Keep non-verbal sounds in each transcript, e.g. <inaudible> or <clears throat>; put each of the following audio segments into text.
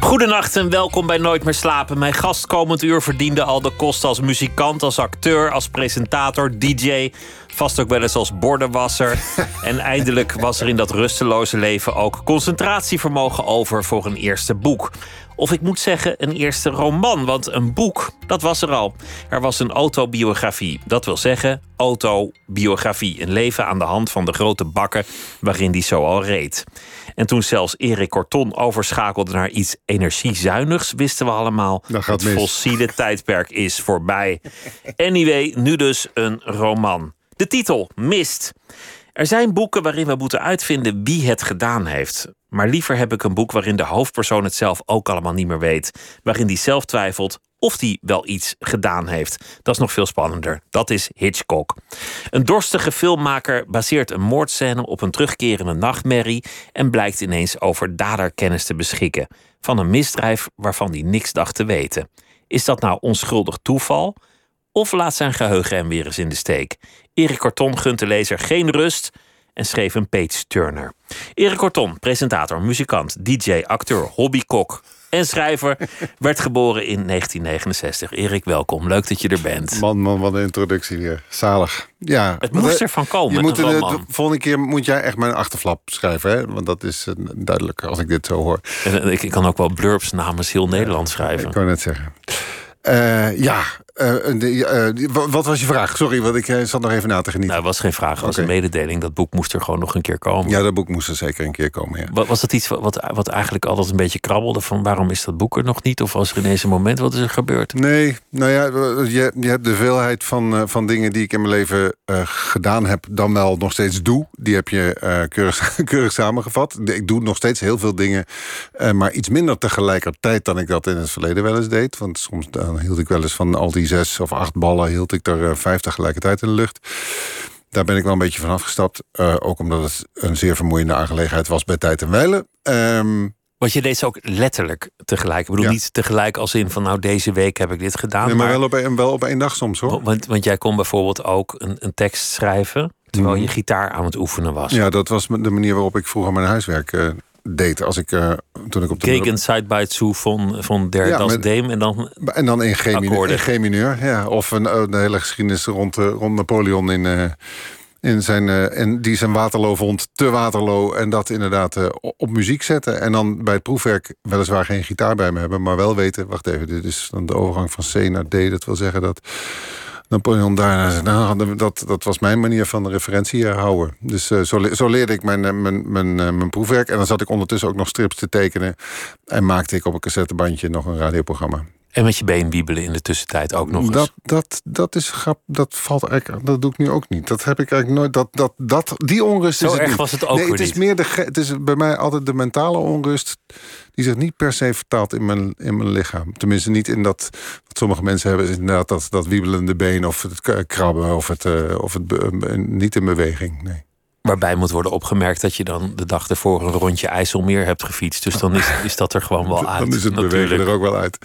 Goedenacht en welkom bij Nooit meer slapen. Mijn gast komend uur verdiende al de kosten als muzikant, als acteur, als presentator, DJ. Vast ook wel eens als bordenwasser. <laughs> en eindelijk was er in dat rusteloze leven ook concentratievermogen over voor een eerste boek. Of ik moet zeggen, een eerste roman. Want een boek, dat was er al. Er was een autobiografie. Dat wil zeggen, autobiografie. Een leven aan de hand van de grote bakken waarin die zo al reed. En toen zelfs Erik Corton overschakelde naar iets energiezuinigs, wisten we allemaal. het mis. fossiele tijdperk is voorbij. Anyway, nu dus een roman. De titel Mist. Er zijn boeken waarin we moeten uitvinden wie het gedaan heeft. Maar liever heb ik een boek waarin de hoofdpersoon het zelf ook allemaal niet meer weet. Waarin die zelf twijfelt of die wel iets gedaan heeft. Dat is nog veel spannender. Dat is Hitchcock. Een dorstige filmmaker baseert een moordscène op een terugkerende nachtmerrie en blijkt ineens over daderkennis te beschikken. Van een misdrijf waarvan hij niks dacht te weten. Is dat nou onschuldig toeval? Of laat zijn geheugen hem weer eens in de steek? Erik Corton gunt de lezer geen rust en schreef een page turner. Erik Corton, presentator, muzikant, DJ, acteur, hobbykok en schrijver, werd geboren in 1969. Erik, welkom. Leuk dat je er bent. Man, man, wat een introductie weer. Zalig. Ja, Het moest ervan komen, Je moet een de, volgende keer moet jij echt mijn achterflap schrijven, hè? Want dat is eh, duidelijk als ik dit zo hoor. En ik ik kan ook wel blurbs namens heel Nederland Ik schrijven. kan net zeggen. Eh, ja, eh, de- eh, die- wa- wat was je vraag? Sorry, want ik eh, zat nog even na te genieten. Nou, was geen vraag, was Oké. een mededeling. Dat boek moest er gewoon nog een keer komen. Ja, dat boek moest er zeker een keer komen, ja. Wa- Was dat iets wat- wat, wat eigenlijk altijd een beetje krabbelde? Van waarom is dat boek er nog niet? Of was er ineens een moment? Wat is er gebeurd? Nee, nou ja, je, je hebt de veelheid van, eh, van dingen die ik in mijn leven eh, gedaan heb, dan wel nog steeds doe. Die heb je eh, keurig, <laughs> keurig samengevat. Ik doe nog steeds heel veel dingen, eh, maar iets minder tegelijkertijd dan ik dat in het verleden wel eens deed. Want soms dan hield ik wel eens van al die zes of acht ballen, hield ik er eh, vijf tegelijkertijd in de lucht. Daar ben ik wel een beetje van afgestapt. eh, ook omdat het een zeer vermoeiende aangelegenheid was bij tijd en wijlen. Ehm, Want je deed ze ook letterlijk tegelijk. Ik bedoel Ja. niet tegelijk als in van nou deze week heb ik dit gedaan. nee, maar wel op, een, wel op één dag soms hoor. want, want jij kon bijvoorbeeld ook een, een tekst schrijven terwijl je gitaar aan het oefenen was. Mhm. Ja, dat was de manier waarop ik vroeger mijn huiswerk eh, deed. Als ik, eh, toen ik op de Gegen Side by Zoo van, van Der Ja, Das met- Dame. En dan En dan in G mineur. In G mineur ja. Of een, oh, de hele geschiedenis rond, eh, rond Napoleon in, eh, in zijn, en die zijn Waterloo vond te Waterloo. En dat inderdaad op muziek zetten. En dan bij het proefwerk weliswaar geen gitaar bij me hebben. Maar wel weten, wacht even, dit is dan de overgang van C naar D. Dat wil zeggen dat Napoleon daarna zei, nou, dat, dat was mijn manier van de referentie houden. Dus eh, zo, zo leerde ik mijn, eh, mijn, mijn, eh, mijn proefwerk. En dan zat ik ondertussen ook nog strips te tekenen. En maakte ik op een cassettebandje nog een radioprogramma. En met je been wiebelen in de tussentijd ook nog eens. Dat, dat, dat is grap. Dat valt eigenlijk. Dat doe ik nu ook niet. Dat heb ik eigenlijk nooit. Dat, dat, dat, die onrust Zo is het erg was het ook nee, het is niet. meer de. Het is bij mij altijd de mentale onrust. Die zich niet per se vertaalt in mijn, in mijn lichaam. Tenminste, niet in dat. Wat sommige mensen hebben, is inderdaad dat, dat wiebelende been. of het krabben. of het, eh, of het be- eh, niet in beweging. Nee. Waarbij moet worden opgemerkt dat je dan de dag ervoor een rondje IJsselmeer hebt gefietst. Dus dan is, <laughs> is dat er gewoon wel uit. Dan is het bewegen natuurlijk. er ook wel uit.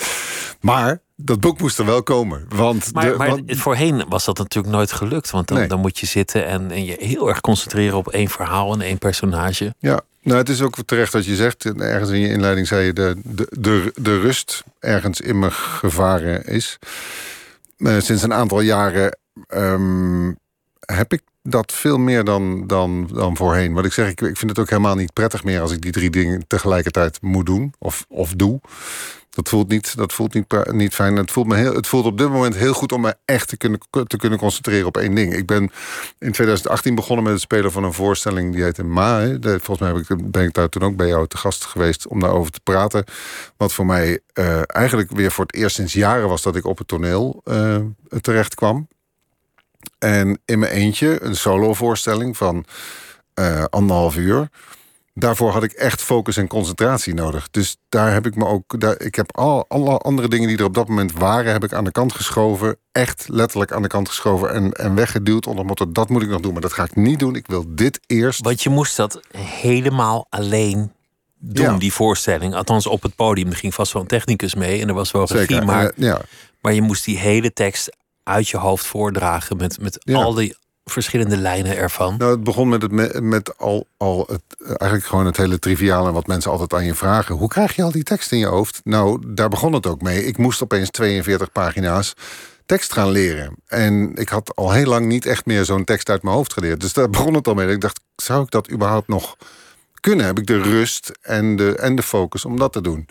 Maar dat boek moest er wel komen. Want, Maar, de, maar want- voorheen was dat natuurlijk nooit gelukt. Want dan, Nee. dan moet je zitten en, en je heel erg concentreren op één verhaal en één personage. Ja, nou, het is ook terecht wat je zegt. Ergens in je inleiding zei je de, de, de, de rust ergens in me gevaren is. Eh, sinds een aantal jaren ehm, heb ik dat veel meer dan, dan, dan voorheen. Wat ik zeg, ik, ik vind het ook helemaal niet prettig meer als ik die drie dingen tegelijkertijd moet doen of, of doe. Dat voelt niet, dat voelt niet, niet fijn. Het voelt, me heel, het voelt op dit moment heel goed om me echt te kunnen, te kunnen concentreren op één ding. Ik ben in 2018 begonnen met het spelen van een voorstelling die heette Ma. Volgens mij ben ik daar toen ook bij jou te gast geweest om daarover te praten. Wat voor mij eh, eigenlijk weer voor het eerst sinds jaren was dat ik op het toneel eh, terecht kwam. En in mijn eentje een solovoorstelling van eh, anderhalf uur. daarvoor had ik echt focus en concentratie nodig. Dus daar heb ik me ook. Daar, ik heb al alle andere dingen die er op dat moment waren, heb ik aan de kant geschoven. Echt letterlijk aan de kant geschoven en, en weggeduwd. Onder motto: dat moet ik nog doen, maar dat ga ik niet doen. Ik wil dit eerst. Want je moest dat helemaal alleen doen, Ja. die voorstelling. Althans, op het podium. Er ging vast wel een technicus mee en er was wel regie. Zeker. Maar, eh, ja. maar je moest die hele tekst uit je hoofd voordragen met, met Ja. al die verschillende lijnen ervan. Nou, het begon met, het, me- met al, al het, eigenlijk gewoon het hele triviale... wat mensen altijd aan je vragen. Hoe krijg je al die tekst in je hoofd? Nou, daar begon het ook mee. Ik moest opeens 42 pagina's tekst gaan leren. En ik had al heel lang niet echt meer zo'n tekst uit mijn hoofd geleerd. Dus daar <laughs> begon het al mee. Ik dacht, zou ik dat überhaupt nog kunnen? Heb ik de rust en de, en de focus om dat te doen?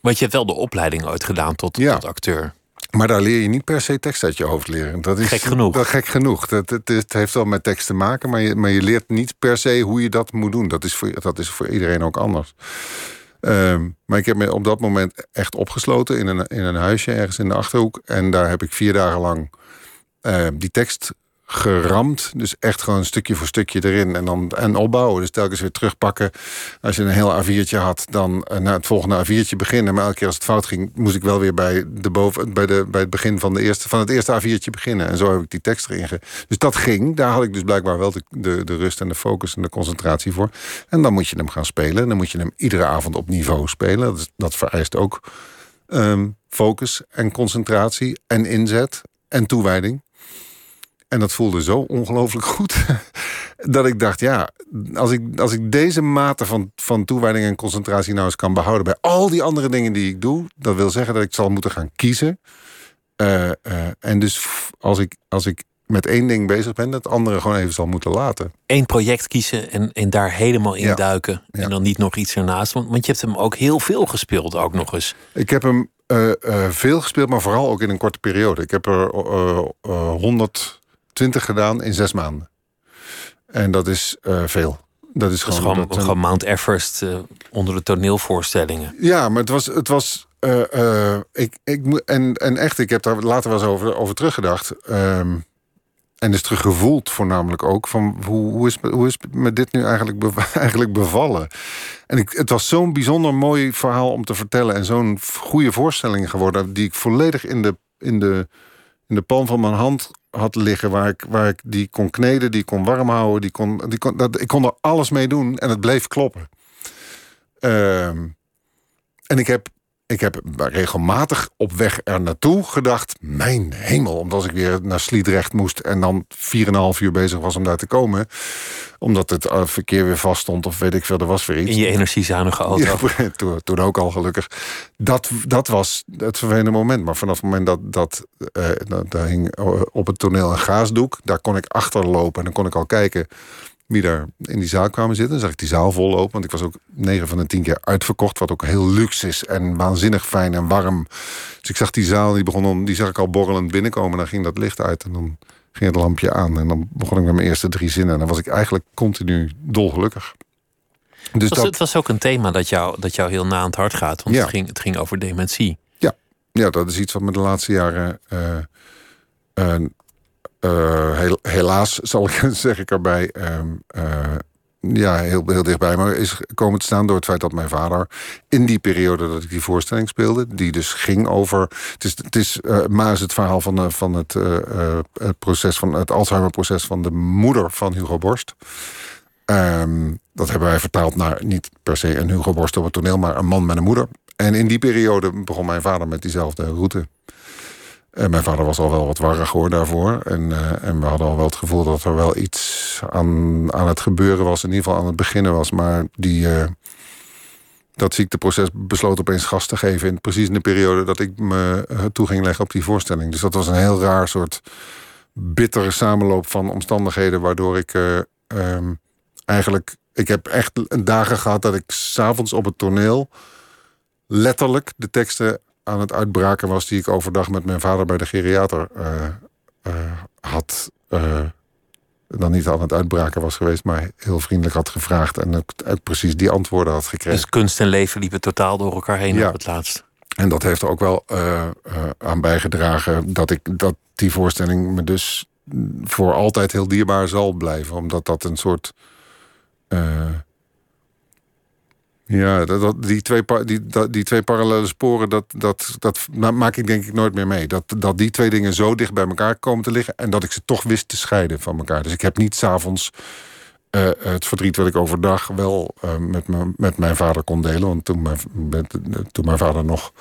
Want je hebt wel de opleiding ooit gedaan tot, Ja. tot acteur. Maar daar leer je niet per se tekst uit je hoofd leren. Dat is Gek genoeg. Dat, gek genoeg. Dat, het, het heeft wel met tekst te maken, maar je, maar je leert niet per se hoe je dat moet doen. Dat is voor, dat is voor iedereen ook anders. Ehm, maar ik heb me op dat moment echt opgesloten in een, in een huisje ergens in de achterhoek. En daar heb ik vier dagen lang eh, die tekst geramd. Dus echt gewoon stukje voor stukje erin en dan en opbouwen. Dus telkens weer terugpakken. Als je een heel A4'tje had, dan eh, naar het volgende A4'tje beginnen. Maar elke keer als het fout ging, moest ik wel weer bij, de boven, bij, de, bij het begin van, de eerste, van het eerste A4'tje beginnen. En zo heb ik die tekst erin. Dus dat ging. Daar had ik dus blijkbaar wel de, de, de rust en de focus en de concentratie voor. En dan moet je hem gaan spelen. En dan moet je hem iedere avond op niveau spelen. Dat, dat vereist ook ehm, focus en concentratie en inzet en toewijding. En dat voelde zo ongelooflijk goed. <laughs> Dat ik dacht, ja, als ik, als ik deze mate van, van toewijding en concentratie nou eens kan behouden bij al die andere dingen die ik doe, dat wil zeggen dat ik zal moeten gaan kiezen. Eh, eh, en dus als ik, als ik met één ding bezig ben, dat andere gewoon even zal moeten laten. Eén project kiezen en, en daar helemaal in Ja. duiken. Ja. En dan niet nog iets ernaast. Want, want je hebt hem ook heel veel gespeeld ook nog eens. Ik heb hem eh, veel gespeeld, maar vooral ook in een korte periode. Ik heb er eh, 120 gedaan in zes maanden. En dat is eh, veel. Dat is Dat is gewoon, gewoon, dat gewoon Mount Everest eh, onder de toneelvoorstellingen. Ja, maar het was. Het was eh, ik, ik, moet- en, en echt, ik heb daar later wel eens over, over teruggedacht. Ehm, en dus teruggevoeld voornamelijk ook. Van hoe, hoe, is, hoe is me dit nu eigenlijk, <laughs> eigenlijk bevallen? En ik, het was zo'n bijzonder mooi verhaal om te vertellen. En zo'n goede voorstelling geworden. Die ik volledig in de, in de, in de palm van mijn hand had liggen. Waar ik, waar ik die kon kneden, die kon warm houden. Die kon, die kon, dat, ik kon er alles mee doen en het bleef kloppen. Ehm, en ik heb, ik heb regelmatig op weg er naartoe gedacht... mijn hemel, omdat ik weer naar Sliedrecht moest... en dan 4,5 uur bezig was om daar te komen... omdat het eh, verkeer weer vast stond of weet ik veel, er was weer iets. In je energiezuinige auto. Ja, <laughs> toen, toen ook al gelukkig. Dat, dat was het vervelende moment. Maar vanaf het moment dat, dat eh, dat- daar hing eh, op het toneel een gaasdoek... daar kon ik achterlopen en dan kon ik al kijken wie daar in die zaal kwamen zitten. Dan zag ik die zaal vol lopen, want ik was ook 9 van de 10 keer uitverkocht... wat ook heel luxe is en waanzinnig fijn en warm. Dus ik zag die zaal, die, begon dan, die zag ik al borrelend binnenkomen. Dan ging dat licht uit en dan ging het lampje aan. En dan begon ik met mijn eerste drie zinnen. En dan was ik eigenlijk continu dolgelukkig. Dus Het was, het was ook een thema dat jou, dat jou heel na aan het hart gaat. Want Ja. het, ging, het ging over dementie. Ja, dat is iets wat me de laatste jaren. eh, eh, eh, helaas, zal ik <laughs> zeg ik erbij. ehm, eh, ja, heel, heel dichtbij me is komen te staan door het feit dat mijn vader. in die periode dat ik die voorstelling speelde. die dus ging over. Het is, het is eh, maar is het verhaal van, van het, het proces van het Alzheimer-proces van de moeder van Hugo Borst. Ehm, dat hebben wij vertaald naar niet per se een Hugo Borst op het toneel, maar een man met een moeder. En in die periode begon mijn vader met diezelfde route. En mijn vader was al wel wat warrig hoor daarvoor. En, eh, en we hadden al wel het gevoel dat er wel iets aan, aan het gebeuren was. In ieder geval aan het beginnen was. Maar die, eh, dat ziekteproces besloot opeens gas te geven... in precies in de periode dat ik me eh, toe ging leggen op die voorstelling. Dus dat was een heel raar soort bittere samenloop van omstandigheden... waardoor ik eh, ehm, eigenlijk... Ik heb echt dagen gehad dat ik s'avonds op het toneel... letterlijk de teksten aan het uitbraken was... die ik overdag met mijn vader bij de geriater eh, eh, had... eh, dan niet aan het uitbraken was geweest... maar heel vriendelijk had gevraagd... en ook, precies die antwoorden had gekregen. Dus kunst en leven liepen totaal door elkaar heen Ja. op het laatst. En dat heeft er ook wel aan bijgedragen dat ik dat die voorstelling me dus voor altijd heel dierbaar zal blijven. Omdat dat een soort. Ja, dat, die, twee die, dat, die twee parallele sporen, dat, dat, dat ma- maak ik denk ik nooit meer mee. Dat, dat die twee dingen zo dicht bij elkaar komen te liggen... en dat ik ze toch wist te scheiden van elkaar. Dus ik heb niet s'avonds eh het verdriet wat ik overdag wel eh, met, me, met mijn vader kon delen. Want toen mijn, met, mijn vader nog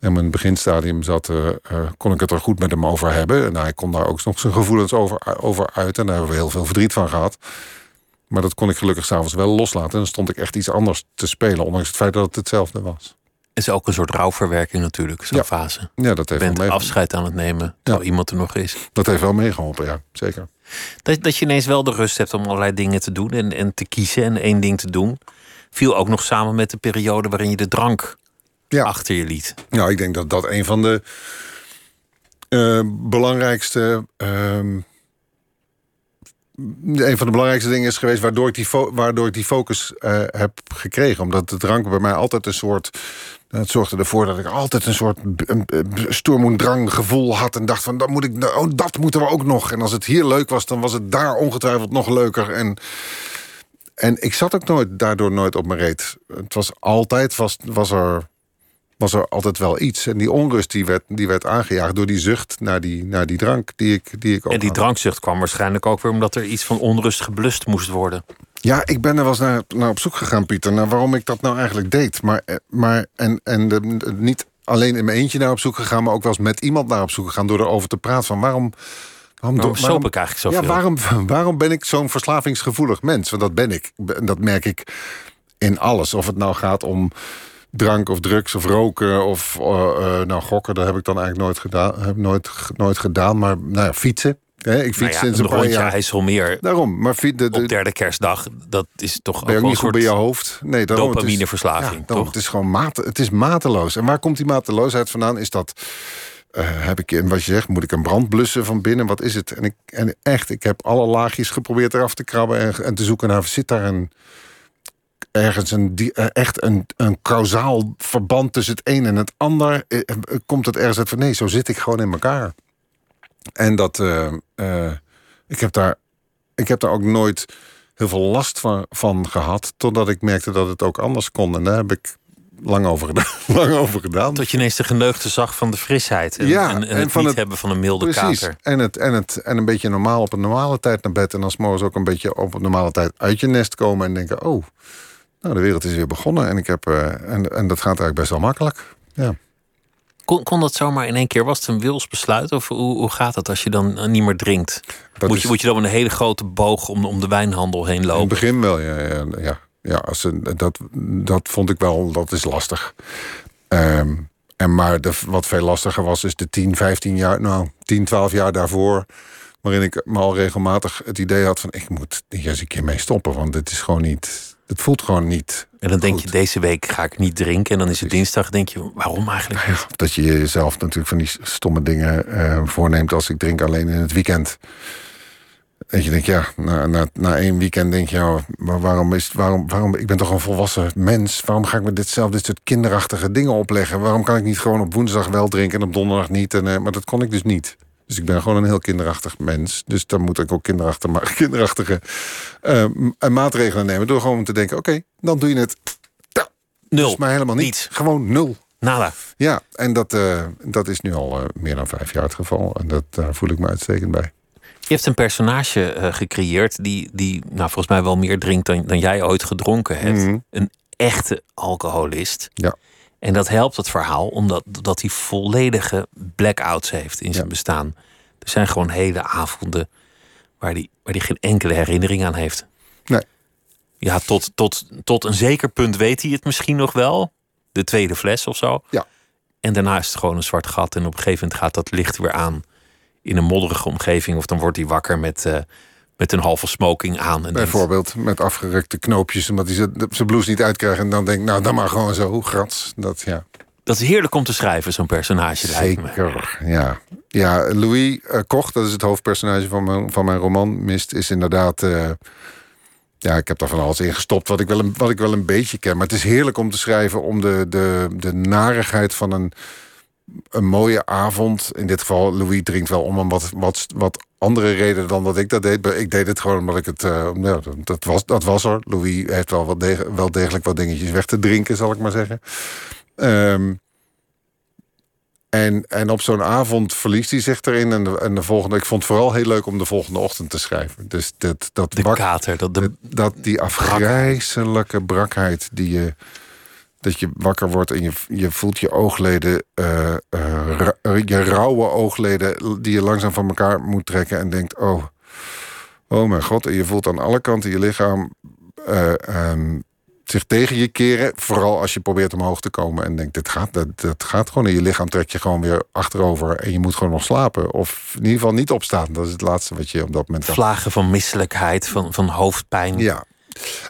in mijn beginstadium zat... eh, kon ik het er goed met hem over hebben. En hij kon daar ook nog zijn gevoelens over, over uiten. En daar hebben we heel veel verdriet van gehad. Maar dat kon ik gelukkig s'avonds wel loslaten. En dan stond ik echt iets anders te spelen, ondanks het feit dat het hetzelfde was. is ook een soort rouwverwerking natuurlijk, zo'n Ja. fase. Ja, dat Je heeft, wel bent afscheid aan het nemen, terwijl iemand er nog is. dat heeft wel meegeholpen, ja, zeker. Dat, dat je ineens wel de rust hebt om allerlei dingen te doen en, en te kiezen en één ding te doen. Viel ook nog samen met de periode waarin je de drank Ja. achter je liet. Nou, ik denk dat dat een van de eh, belangrijkste. ehm, een van de belangrijkste dingen is geweest waardoor ik die, waardoor ik die focus eh, heb gekregen. Omdat de drank bij mij altijd een soort. Het zorgde ervoor dat ik altijd een soort stoormoedrang gevoel had. En dacht van, dat, moet ik, oh, dat moeten we ook nog. En als het hier leuk was, dan was het daar ongetwijfeld nog leuker. En, en ik zat ook nooit, daardoor nooit op mijn reet. Het was altijd, was, was er was er altijd wel iets. En die onrust die werd, die werd aangejaagd door die zucht naar die, naar die drank die ik, die ik ook En die had. drankzucht kwam waarschijnlijk ook weer omdat er iets van onrust geblust moest worden. Ja, ik ben er wel eens naar, naar op zoek gegaan, Pieter, naar waarom ik dat nou eigenlijk deed. Maar, eh, maar en, en de, niet alleen in mijn eentje naar op zoek gegaan, maar ook wel eens met iemand naar op zoek gegaan door erover te praten van waarom. Waarom, Waarom waarom- ik eigenlijk zoveel? Ja, waarom, <laughs> waarom ben ik zo'n verslavingsgevoelig mens? Want dat ben ik. Dat merk ik in alles. Of het nou gaat om drank of drugs of roken of eh, eh, nou gokken, dat heb ik dan eigenlijk nooit gedaan. Heb nooit, nooit gedaan. Maar nou ja, fietsen. Hè, ik fiets Nou ja, sinds een paar jaar. IJsselmeer Daarom, maar de, de, op derde kerstdag, dat is toch ook ben ook een niet goed soort... bij je hoofd? Nee, daarom, het is- dopamineverslaving, ja, toch? Het is gewoon het is mateloos. En waar komt die mateloosheid vandaan? Is dat, eh, heb ik, en wat je zegt, moet ik een brand blussen van binnen? Wat is het? En, ik, en echt, ik heb alle laagjes geprobeerd eraf te krabben... en, en te zoeken naar, zit daar een, ergens een, die- eh, echt een, een kausaal verband tussen het een en het ander? Eh, eh, Komt het ergens uit van, nee, zo zit ik gewoon in elkaar. En dat, ik heb daar ik heb daar ook nooit heel veel last van, van gehad. Totdat ik merkte dat het ook anders kon. En daar heb ik lang over gedaan. <laughs> lang over gedaan. Dat je ineens de geneugde zag van de frisheid. En, Ja, en, en en het van niet het- hebben van een milde Precies. kater. En, het, en, het, en een beetje normaal op een normale tijd naar bed. En dan 's morgens ook een beetje op een normale tijd uit je nest komen. En denken, oh, nou de wereld is weer begonnen. En, ik heb, eh, en, en dat gaat eigenlijk best wel makkelijk. Ja. Kon, kon dat zomaar in één keer? Was het een wilsbesluit? Of hoe, hoe gaat het als je dan eh, niet meer drinkt? Dat Moet is- je, moet je dan met een hele grote boog om, om de wijnhandel heen In het lopen? begin wel, ja. ja, ja. ja als ze, dat, dat vond ik wel, dat is lastig. Ehm, en maar de, wat veel lastiger was, is de 10, 15 jaar, nou, 10, 12 jaar daarvoor. Waarin ik me al regelmatig het idee had van ik moet hier eens een keer mee stoppen. Want het is gewoon niet. Het voelt gewoon niet. En dan denk goed. je, deze week ga ik niet drinken. En dan is het dinsdag, denk je, waarom eigenlijk niet? Dat je jezelf natuurlijk van die stomme dingen eh, voorneemt als ik drink alleen in het weekend. Dat je denkt, ja, na, na, na één weekend denk je, ja, maar waarom is waarom, waarom, ik ben toch een volwassen mens. Waarom ga ik me dit zelf, dit soort kinderachtige dingen opleggen? Waarom kan ik niet gewoon op woensdag wel drinken en op donderdag niet? En, eh, maar dat kon ik dus niet. Dus ik ben gewoon een heel kinderachtig mens. Dus dan moet ik ook <laughs> kinderachtige, ma- kinderachtige eh, maatregelen nemen. Door gewoon te denken, oké, dan doe je het. Dat Nul. is maar helemaal niet. Gewoon nul. Nada. Ja, en dat, eh, dat is nu al eh, meer dan vijf jaar het geval. En dat, daar voel ik me uitstekend bij. Je hebt een personage eh, gecreëerd die, die nou, volgens mij wel meer drinkt dan, dan jij ooit gedronken hebt. Mhm. Een echte alcoholist. Ja. En dat helpt het verhaal omdat dat hij volledige blackouts heeft in zijn Ja. bestaan. Er zijn gewoon hele avonden waar hij waar die geen enkele herinnering aan heeft. Nee. Ja, tot, tot, tot een zeker punt weet hij het misschien nog wel. De tweede fles of zo. Ja. En daarna is het gewoon een zwart gat. En op een gegeven moment gaat dat licht weer aan in een modderige omgeving. Of dan wordt hij wakker met, eh, met een halve smoking aan. En denkt, Bijvoorbeeld met afgerukte knoopjes, omdat hij zijn- blouse niet uitkrijgt. En dan denkt, nou dan maar gewoon zo, grats. Dat, ja. dat is heerlijk om te schrijven, zo'n personage. Zeker, ja. Ja, Louis eh, Koch, dat is het hoofdpersonage van mijn, van mijn roman Mist, is inderdaad... eh, ja, ik heb daar van alles in gestopt wat ik, wel een, wat ik wel een beetje ken. Maar het is heerlijk om te schrijven om de, de, de narigheid van een een mooie avond. In dit geval, Louis drinkt wel om een wat, wat, wat andere reden dan dat ik dat deed. Ik deed het gewoon omdat ik het... Uh, ja, dat, was, dat was er. Louis heeft wel, wat deg wel degelijk wat dingetjes weg te drinken, zal ik maar zeggen. Um, en, en op zo'n avond verliest hij zich erin. En de, en de volgende, ik vond het vooral heel leuk om de volgende ochtend te schrijven. Dus dat, dat de bak, kater, dat, de, dat, die afgrijzelijke brakheid die je. Dat je wakker wordt en je, je voelt je oogleden, uh, uh, je rauwe oogleden, die je langzaam van elkaar moet trekken en denkt: Oh, oh mijn god. En je voelt aan alle kanten je lichaam uh, um, zich tegen je keren. Vooral als je probeert omhoog te komen en denkt, dit gaat, dat, dat gaat gewoon. In je lichaam trek je gewoon weer achterover en je moet gewoon nog slapen. Of in ieder geval niet opstaan. Dat is het laatste wat je op dat moment... Vlagen van misselijkheid, van, van hoofdpijn. Ja,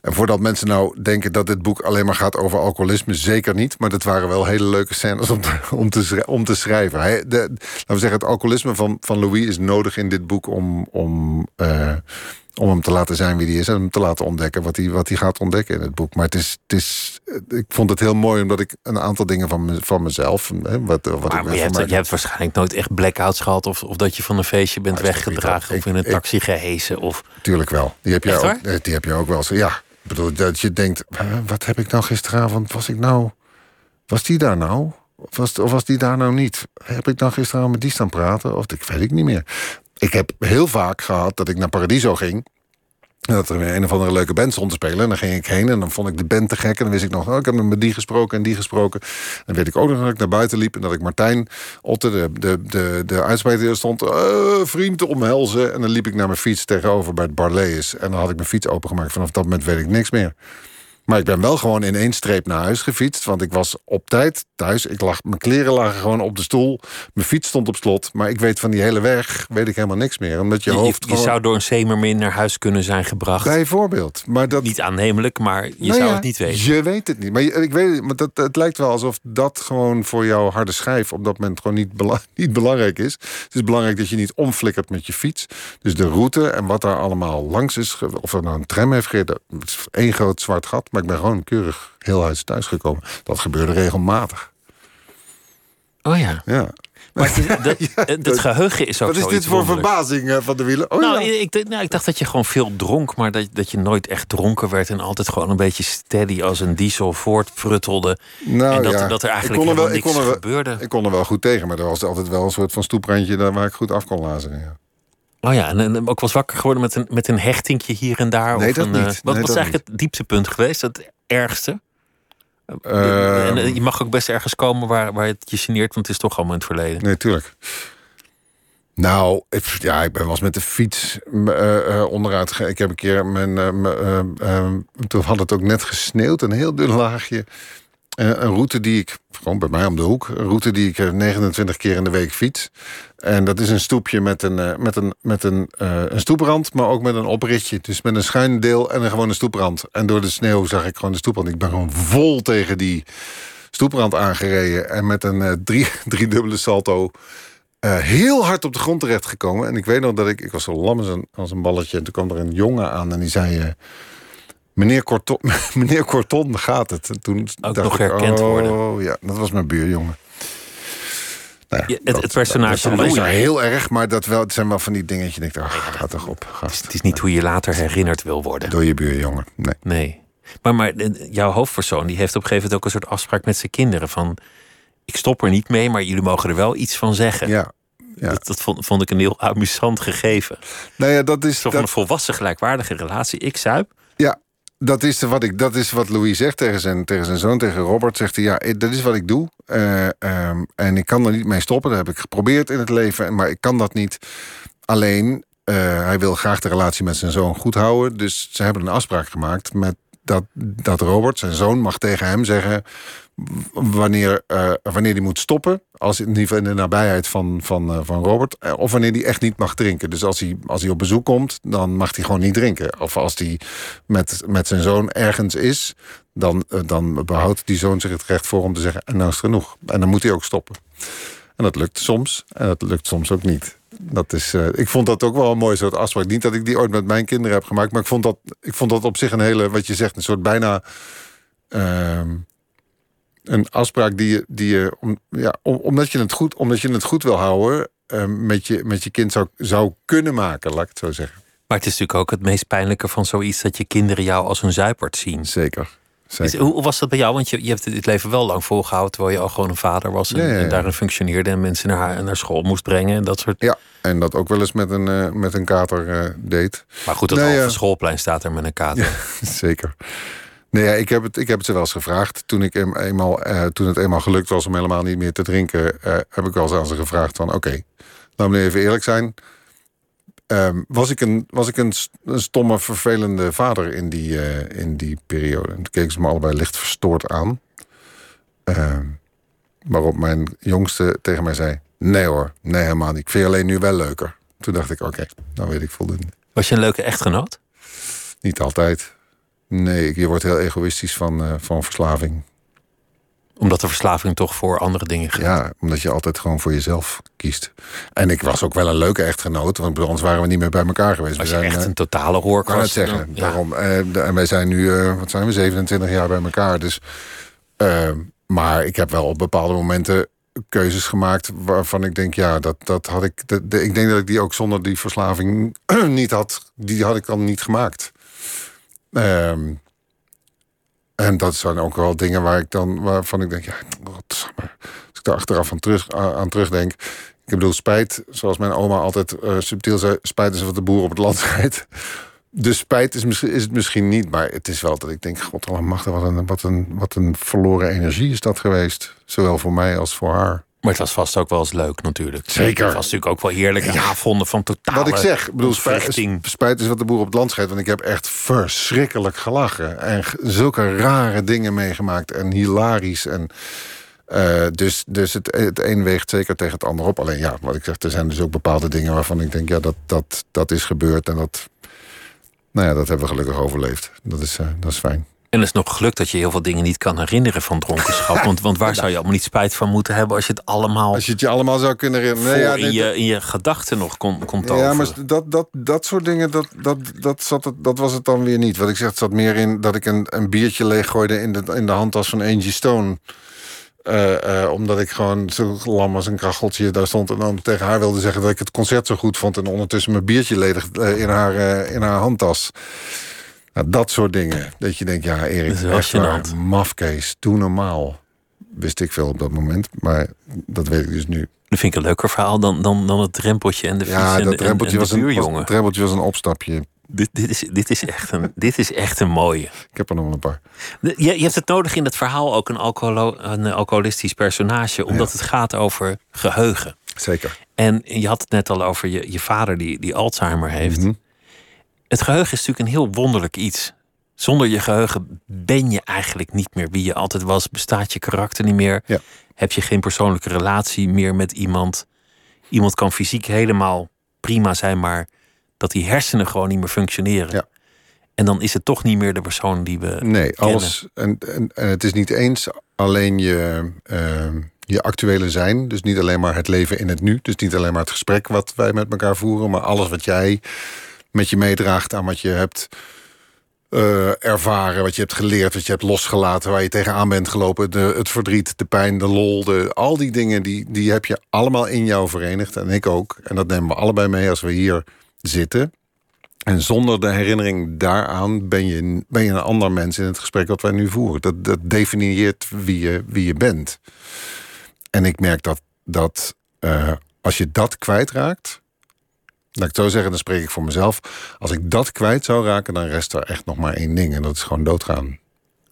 en voordat mensen nou denken dat dit boek alleen maar gaat over alcoholisme, zeker niet. Maar dat waren wel hele leuke scènes om te, om te, om te schrijven. Laten we zeggen, het alcoholisme van, van Louis is nodig in dit boek om, om uh, om hem te laten zijn wie hij is en hem te laten ontdekken wat hij, wat hij gaat ontdekken in het boek. Maar het is, het is, ik vond het heel mooi omdat ik een aantal dingen van, me, van mezelf. Hè, wat, wat maar, ik je, hebt, je hebt waarschijnlijk nooit echt blackouts gehad, of, of dat je van een feestje bent weggedragen of in een taxi gehesen. Of... Tuurlijk wel. Die heb, je ook, die heb je ook wel eens. Ja, ik bedoel dat je denkt: wat heb ik nou gisteravond? Was ik nou. Was die daar nou? Of was, of was die daar nou niet? Heb ik nou gisteravond met die staan praten? Of ik weet ik niet meer ik heb heel vaak gehad dat ik naar Paradiso ging. En dat er weer een of andere leuke band stond te spelen. En dan ging ik heen en dan vond ik de band te gek. En dan wist ik nog, oh, ik heb met die gesproken en die gesproken. En dan weet ik ook nog dat ik naar buiten liep. En dat ik Martijn Otte, de, de, de, de uitspreker, stond... Uh, vriend te omhelzen. En dan liep ik naar mijn fiets tegenover bij het Barlees. En dan had ik mijn fiets opengemaakt. Vanaf dat moment weet ik niks meer. Maar ik ben wel gewoon in één streep naar huis gefietst. Want ik was op tijd thuis. Ik lag, mijn kleren lagen gewoon op de stoel. Mijn fiets stond op slot. Maar ik weet van die hele weg weet ik helemaal niks meer. Omdat je, je hoofd je, zou door een zeemermin naar huis kunnen zijn gebracht. Bijvoorbeeld. Maar dat... Niet aannemelijk, maar je nou zou het niet weten. Je weet het niet. Maar ik weet maar dat, het lijkt wel alsof dat gewoon voor jouw harde schijf... op dat moment gewoon niet, <laughs> niet belangrijk is. Het is belangrijk dat je niet omflikkert met je fiets. Dus de route en wat daar allemaal langs is... of er nou een tram heeft gereden... het is één groot zwart gat. Maar ik ben gewoon keurig heel huis thuis gekomen. Dat gebeurde regelmatig. Oh ja. Ja. Maar <laughs> het, geheugen is ook Wat is dit voor verbazing eh, van de wielen? Oh, nou, ja. ik, nou, ik dacht dat je gewoon veel dronk, maar dat, dat je nooit echt dronken werd en altijd gewoon een beetje steady als een diesel voortpruttelde. Nou, en dat, ja. dat er eigenlijk helemaal niks ik kon er, gebeurde. Ik kon er wel goed tegen, maar er was altijd wel een soort van stoeprandje daar waar ik goed af kon lazen. Oh ja, en, ook was wakker geworden met een, met een hechtingje hier en daar. Nee, dat een, niet. Uh, wat was eigenlijk het dieptepunt geweest? Het ergste? Uh, en je mag ook best ergens komen waar, waar het je geneert, want het is toch allemaal in het verleden. Nee, tuurlijk. Nou, ik, ja, ik ben wel eens met de fiets uh, onderuit gegaan. Ik heb een keer mijn. toen had het ook net gesneeuwd, een heel dun laagje. Eh, een route die ik, gewoon bij mij om de hoek, een route die ik 29 eh, keer in de week fiets. En dat is een stoepje met een, eh, met een, met een, een stoeprand, maar ook met een opritje. Dus met een schuin deel en een gewone stoeprand. En door de sneeuw zag ik gewoon de stoeprand. Ik ben gewoon vol tegen die stoeprand aangereden. En met een drie, <laughs> driedubbele salto heel hard op de grond terechtgekomen. En ik weet nog dat ik, ik was zo lam als een, als een balletje. En toen kwam er een jongen aan en die zei... Meneer Corton, <laughs> meneer Corton gaat het. En toen Ook nog herkend oh, worden. Oh ja, dat was mijn buurjongen. Nou ja, het, het, personage dat, is heel erg, maar dat wel, het zijn wel van die dingetjes. Je denkt, oh, ga toch op, gast. Het is, niet hoe je later herinnerd wil worden. Door je buurjongen, nee. Nee. Maar, maar jouw hoofdpersoon die heeft op een gegeven moment ook een soort afspraak met zijn kinderen. Van, ik stop er niet mee, maar jullie mogen er wel iets van zeggen. Ja, ja. Dat, dat vond, vond, ik een heel amusant gegeven. Nou ja, dat is. Zo van een volwassen gelijkwaardige relatie. Ik zuip. Ja, dat is, wat ik, dat is wat Louis zegt tegen zijn, tegen zijn zoon, tegen Robert. Zegt hij, ja, dat is wat ik doe. Uh, um, en ik kan er niet mee stoppen. Dat heb ik geprobeerd in het leven, maar ik kan dat niet. Alleen, uh, hij wil graag de relatie met zijn zoon goed houden. Dus ze hebben een afspraak gemaakt met dat, dat Robert, zijn zoon, mag tegen hem zeggen wanneer, uh, wanneer die moet stoppen. Als in ieder geval in de nabijheid van, van, uh, van Robert. Uh, of wanneer hij echt niet mag drinken. Dus als hij, als hij op bezoek komt, dan mag hij gewoon niet drinken. Of als hij met, met zijn zoon ergens is, dan, dan behoudt die zoon zich het recht voor om te zeggen: en nou is het genoeg. En dan moet hij ook stoppen. En dat lukt soms. En dat lukt soms ook niet. Dat is, ik vond dat ook wel een mooi soort afspraak. Niet dat ik die ooit met mijn kinderen heb gemaakt. Maar ik vond dat, ik vond dat op zich een hele, wat je zegt, een soort bijna. Ehm, een afspraak die je, die je om, ja, om, omdat, je het goed, omdat je het goed wil houden, uh, met, je, met je kind zou, zou kunnen maken, laat ik het zo zeggen. Maar het is natuurlijk ook het meest pijnlijke van zoiets dat je kinderen jou als een zuipert zien. Zeker. Is, hoe was dat bij jou? Want je, je hebt dit leven wel lang volgehouden terwijl je al gewoon een vader was en, ja, ja, ja. en daarin functioneerde en mensen naar, naar school moest brengen en dat soort. Ja, en dat ook wel eens met een, uh, met een kater uh, deed. Maar goed, dat nee, halve schoolplein staat er met een kater. <laughs> zeker. Nee, ja, ik, heb het, ik heb het ze wel eens gevraagd. Toen, ik eenmaal, uh, toen het eenmaal gelukt was om helemaal niet meer te drinken, heb ik wel eens aan ze gevraagd van oké, okay, laten we nu even eerlijk zijn. Um, was ik, een, was ik een, een, stomme, vervelende vader in die, uh, in die periode? En toen keken ze me allebei licht verstoord aan. Uh, waarop mijn jongste tegen mij zei... Nee hoor, nee helemaal niet. Ik vind je alleen nu wel leuker. Toen dacht ik, oké, okay, dan weet ik voldoende. Was je een leuke echtgenoot? Niet altijd. Nee, je wordt heel egoïstisch van, uh, van verslaving omdat de verslaving toch voor andere dingen gaat. Ja, omdat je altijd gewoon voor jezelf kiest. En ik was ook wel een leuke echtgenoot, want ons waren we niet meer bij elkaar geweest. We zijn, echt een totale hoorkast. Kan het zeggen. Ja. Daarom, eh, en wij zijn nu, wat zijn we, 27 jaar bij elkaar. Dus, maar ik heb wel op bepaalde momenten keuzes gemaakt waarvan ik denk, ja, dat, dat had ik. Ik denk dat ik die ook zonder die verslaving <clears throat> niet had. Die had ik dan niet gemaakt. Ehm, en dat zijn ook wel dingen waar ik dan, waarvan ik denk, ja, wat, als ik daar achteraf aan, terug, aan terugdenk. Ik bedoel, spijt, zoals mijn oma altijd uh, subtiel zei, spijt is wat de boer op het land <laughs> scheidt. Dus spijt is, misschien, is het misschien niet, maar het is wel dat ik denk, god wat een, wat, een, wat een verloren energie is dat geweest. Zowel voor mij als voor haar. Maar het was vast ook wel eens leuk natuurlijk. Zeker. Het was natuurlijk ook wel heerlijke ja. avonden van totale Wat ik zeg, bedoel, spijt, spijt is wat de boer op het land scheidt. Want ik heb echt verschrikkelijk gelachen. En zulke rare dingen meegemaakt. En hilarisch. En, uh, dus dus het, het een weegt zeker tegen het ander op. Alleen ja, wat ik zeg, er zijn dus ook bepaalde dingen waarvan ik denk... ja, dat, dat, dat is gebeurd en dat... Nou ja, dat hebben we gelukkig overleefd. Dat is, uh, dat is fijn. En het is nog gelukt dat je heel veel dingen niet kan herinneren van dronkenschap. <laughs> Want, want waar zou je allemaal niet spijt van moeten hebben als je het allemaal. Als je het je allemaal zou kunnen herinneren. Nee, ja, in, je, in je gedachten nog kon, kon toveren. Ja, maar dat, dat, dat soort dingen, dat, dat, dat, zat het, dat was het dan weer niet. Wat ik zeg, het zat meer in dat ik een, een biertje leeggooide in de, in de handtas van Angie Stone. Uh, uh, omdat ik gewoon zo lam als een kracheltje daar stond... en dan tegen haar wilde zeggen dat ik het concert zo goed vond... en ondertussen mijn biertje ledig uh, in, haar, in haar handtas. Nou, dat soort dingen. Dat je denkt, ja, Erik, echt waar, mafkees, doe normaal. Wist ik veel op dat moment, maar dat weet ik dus nu. Dat vind ik een leuker verhaal dan, dan, dan het drempeltje en de fiets ja, en, dat drempeltje en, en was, een, was, het drempeltje was een opstapje. Dit, dit, is, dit, is echt een, <laughs> dit is echt een mooie. Ik heb er nog wel een paar. Je, je hebt het nodig in het verhaal ook een, alcoholo, een alcoholistisch personage... omdat ja. het gaat over geheugen. Zeker. En je had het net al over je, je vader die, die Alzheimer heeft... Mm -hmm. Het geheugen is natuurlijk een heel wonderlijk iets. Zonder je geheugen ben je eigenlijk niet meer wie je altijd was. Bestaat je karakter niet meer. Ja. Heb je geen persoonlijke relatie meer met iemand. Iemand kan fysiek helemaal prima zijn, maar dat die hersenen gewoon niet meer functioneren. Ja. En dan is het toch niet meer de persoon die we. Nee, kennen. alles. En, en, en, het is niet eens alleen je, uh, je actuele zijn. Dus niet alleen maar het leven in het nu. Dus niet alleen maar het gesprek wat wij met elkaar voeren, maar alles wat jij met je meedraagt aan wat je hebt uh, ervaren, wat je hebt geleerd, wat je hebt losgelaten, waar je tegenaan bent gelopen, de, het verdriet, de pijn, de lol, de, al die dingen, die, die heb je allemaal in jou verenigd. En ik ook. En dat nemen we allebei mee als we hier zitten. En zonder de herinnering daaraan ben je, ben je een ander mens in het gesprek wat wij nu voeren. Dat, dat definieert wie je, wie je bent. En ik merk dat, dat uh, als je dat kwijtraakt, Laat ik het zo zeggen, dan spreek ik voor mezelf. Als ik dat kwijt zou raken, dan rest er echt nog maar één ding. En dat is gewoon doodgaan.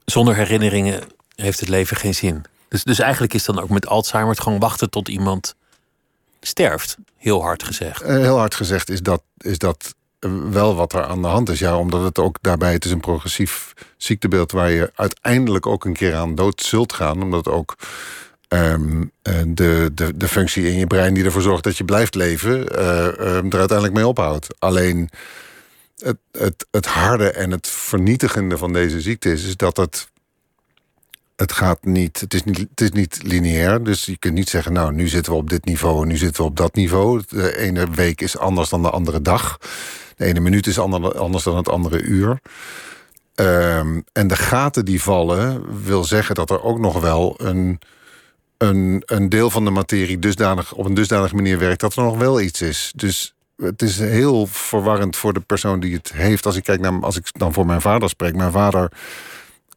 Zonder herinneringen heeft het leven geen zin. Dus, dus eigenlijk is dan ook met Alzheimer het gewoon wachten tot iemand sterft. Heel hard gezegd. Heel hard gezegd is dat, is dat wel wat er aan de hand is. Ja, omdat het ook daarbij, het is een progressief ziektebeeld... waar je uiteindelijk ook een keer aan dood zult gaan. Omdat ook Um, de, de, de functie in je brein die ervoor zorgt dat je blijft leven, uh, um, er uiteindelijk mee ophoudt. Alleen het, het, het harde en het vernietigende van deze ziekte is, is dat het. Het gaat niet het, is niet, het is niet lineair. Dus je kunt niet zeggen, nou, nu zitten we op dit niveau en nu zitten we op dat niveau. De ene week is anders dan de andere dag. De ene minuut is anders dan het andere uur. Ehm, en de gaten die vallen, wil zeggen dat er ook nog wel een, een, een deel van de materie dusdanig, op een dusdanige manier werkt dat er nog wel iets is. Dus het is heel verwarrend voor de persoon die het heeft. Als ik kijk naar, als ik dan voor mijn vader spreek, mijn vader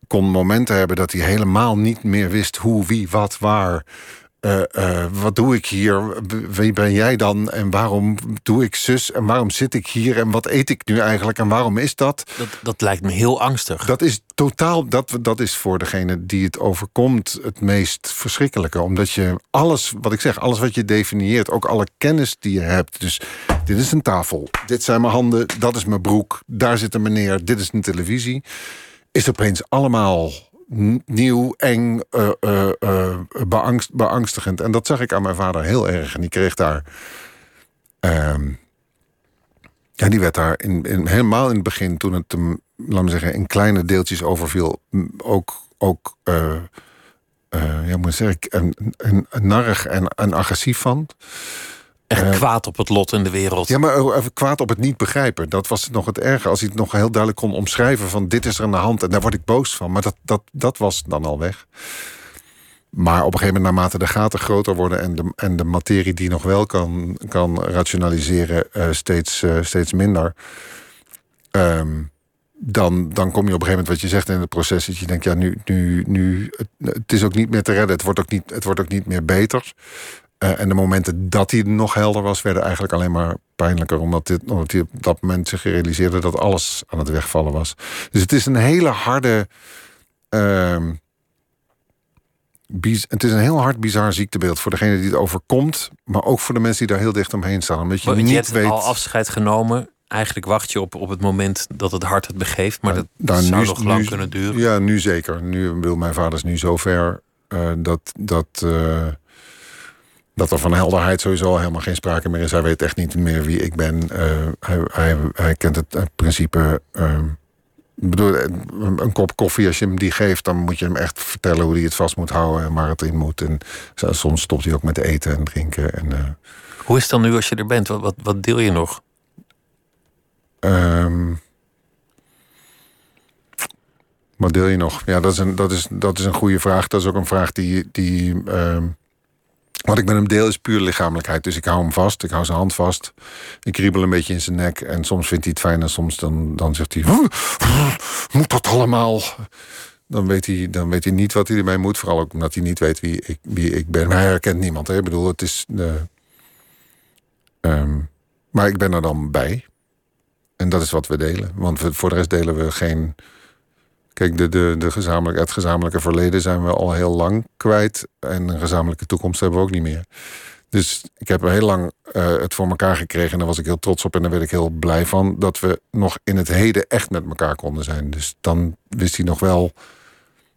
kon momenten hebben dat hij helemaal niet meer wist hoe, wie, wat, waar. Uh, uh, wat doe ik hier? Wie ben jij dan? En waarom doe ik zus? En waarom zit ik hier? En wat eet ik nu eigenlijk? En waarom is dat? Dat, dat lijkt me heel angstig. Dat is totaal, dat, dat is voor degene die het overkomt het meest verschrikkelijke. Omdat je alles, wat ik zeg, alles wat je definieert, ook alle kennis die je hebt. Dus dit is een tafel, dit zijn mijn handen, dat is mijn broek, daar zit een meneer, dit is een televisie. Is opeens allemaal nieuw, eng, uh, uh, beangst, beangstigend. En dat zag ik aan mijn vader heel erg. En die kreeg daar. Ehm, ja, die werd daar in, in, helemaal in het begin, toen het hem, laat me zeggen, in kleine deeltjes overviel, ook, ook ja, moet ik zeggen, een, narrig en, en agressief van. Echt kwaad op het lot in de wereld. Ja, maar even kwaad op het niet begrijpen. Dat was nog het erge. Als hij het nog heel duidelijk kon omschrijven van dit is er aan de hand en daar word ik boos van. Maar dat, dat, dat was dan al weg. Maar op een gegeven moment, naarmate de gaten groter worden en de, en de materie die nog wel kan, kan rationaliseren, uh, steeds, uh, steeds minder. Um, dan, dan kom je op een gegeven moment, wat je zegt in het proces, dat je denkt, ja, nu, nu, nu het, het is ook niet meer te redden. Het wordt ook niet, het wordt ook niet meer beter. Uh, en de momenten dat hij nog helder was, werden eigenlijk alleen maar pijnlijker. Omdat, dit, omdat hij op dat moment zich realiseerde dat alles aan het wegvallen was. Dus het is een hele harde. Uh, het is een heel hard bizar ziektebeeld voor degene die het overkomt. Maar ook voor de mensen die daar heel dicht omheen staan. Omdat je maar niet je hebt weet. al afscheid genomen. Eigenlijk wacht je op, op het moment dat het hart het begeeft. Maar dat Nou, zou nu- nog lang nu- kunnen duren. Ja, nu zeker. Nu wil mijn vader is nu zover eh dat, dat, eh, dat er van helderheid sowieso al helemaal geen sprake meer is. Hij weet echt niet meer wie ik ben. Eh, hij, hij, hij kent het eh, principe. eh, ik bedoel, een, een kop koffie, als je hem die geeft, dan moet je hem echt vertellen hoe hij het vast moet houden en waar het in moet. En soms stopt hij ook met eten en drinken. En, eh, Hoe is het dan nu als je er bent? Wat, wat, wat deel je nog? Ehm, wat deel je nog? Ja, dat is een, dat is, dat is een goede vraag. Dat is ook een vraag die. die ehm, wat ik met hem deel is puur lichamelijkheid. Dus ik hou hem vast, ik hou zijn hand vast. Ik kriebel een beetje in zijn nek. En soms vindt hij het fijn en soms dan, dan zegt hij... Moet dat allemaal? Dan weet, hij, dan weet hij niet wat hij ermee moet. Vooral ook omdat hij niet weet wie ik, wie ik ben. Maar hij herkent niemand. Hè? Ik bedoel, het is... Ehm, maar ik ben er dan bij. En dat is wat we delen. Want voor de rest delen we geen. Kijk, de, de, de gezamenlijk, het gezamenlijke verleden zijn we al heel lang kwijt. En een gezamenlijke toekomst hebben we ook niet meer. Dus ik heb heel lang eh, het voor elkaar gekregen. En daar was ik heel trots op. En daar werd ik heel blij van. Dat we nog in het heden echt met elkaar konden zijn. Dus dan wist hij nog wel.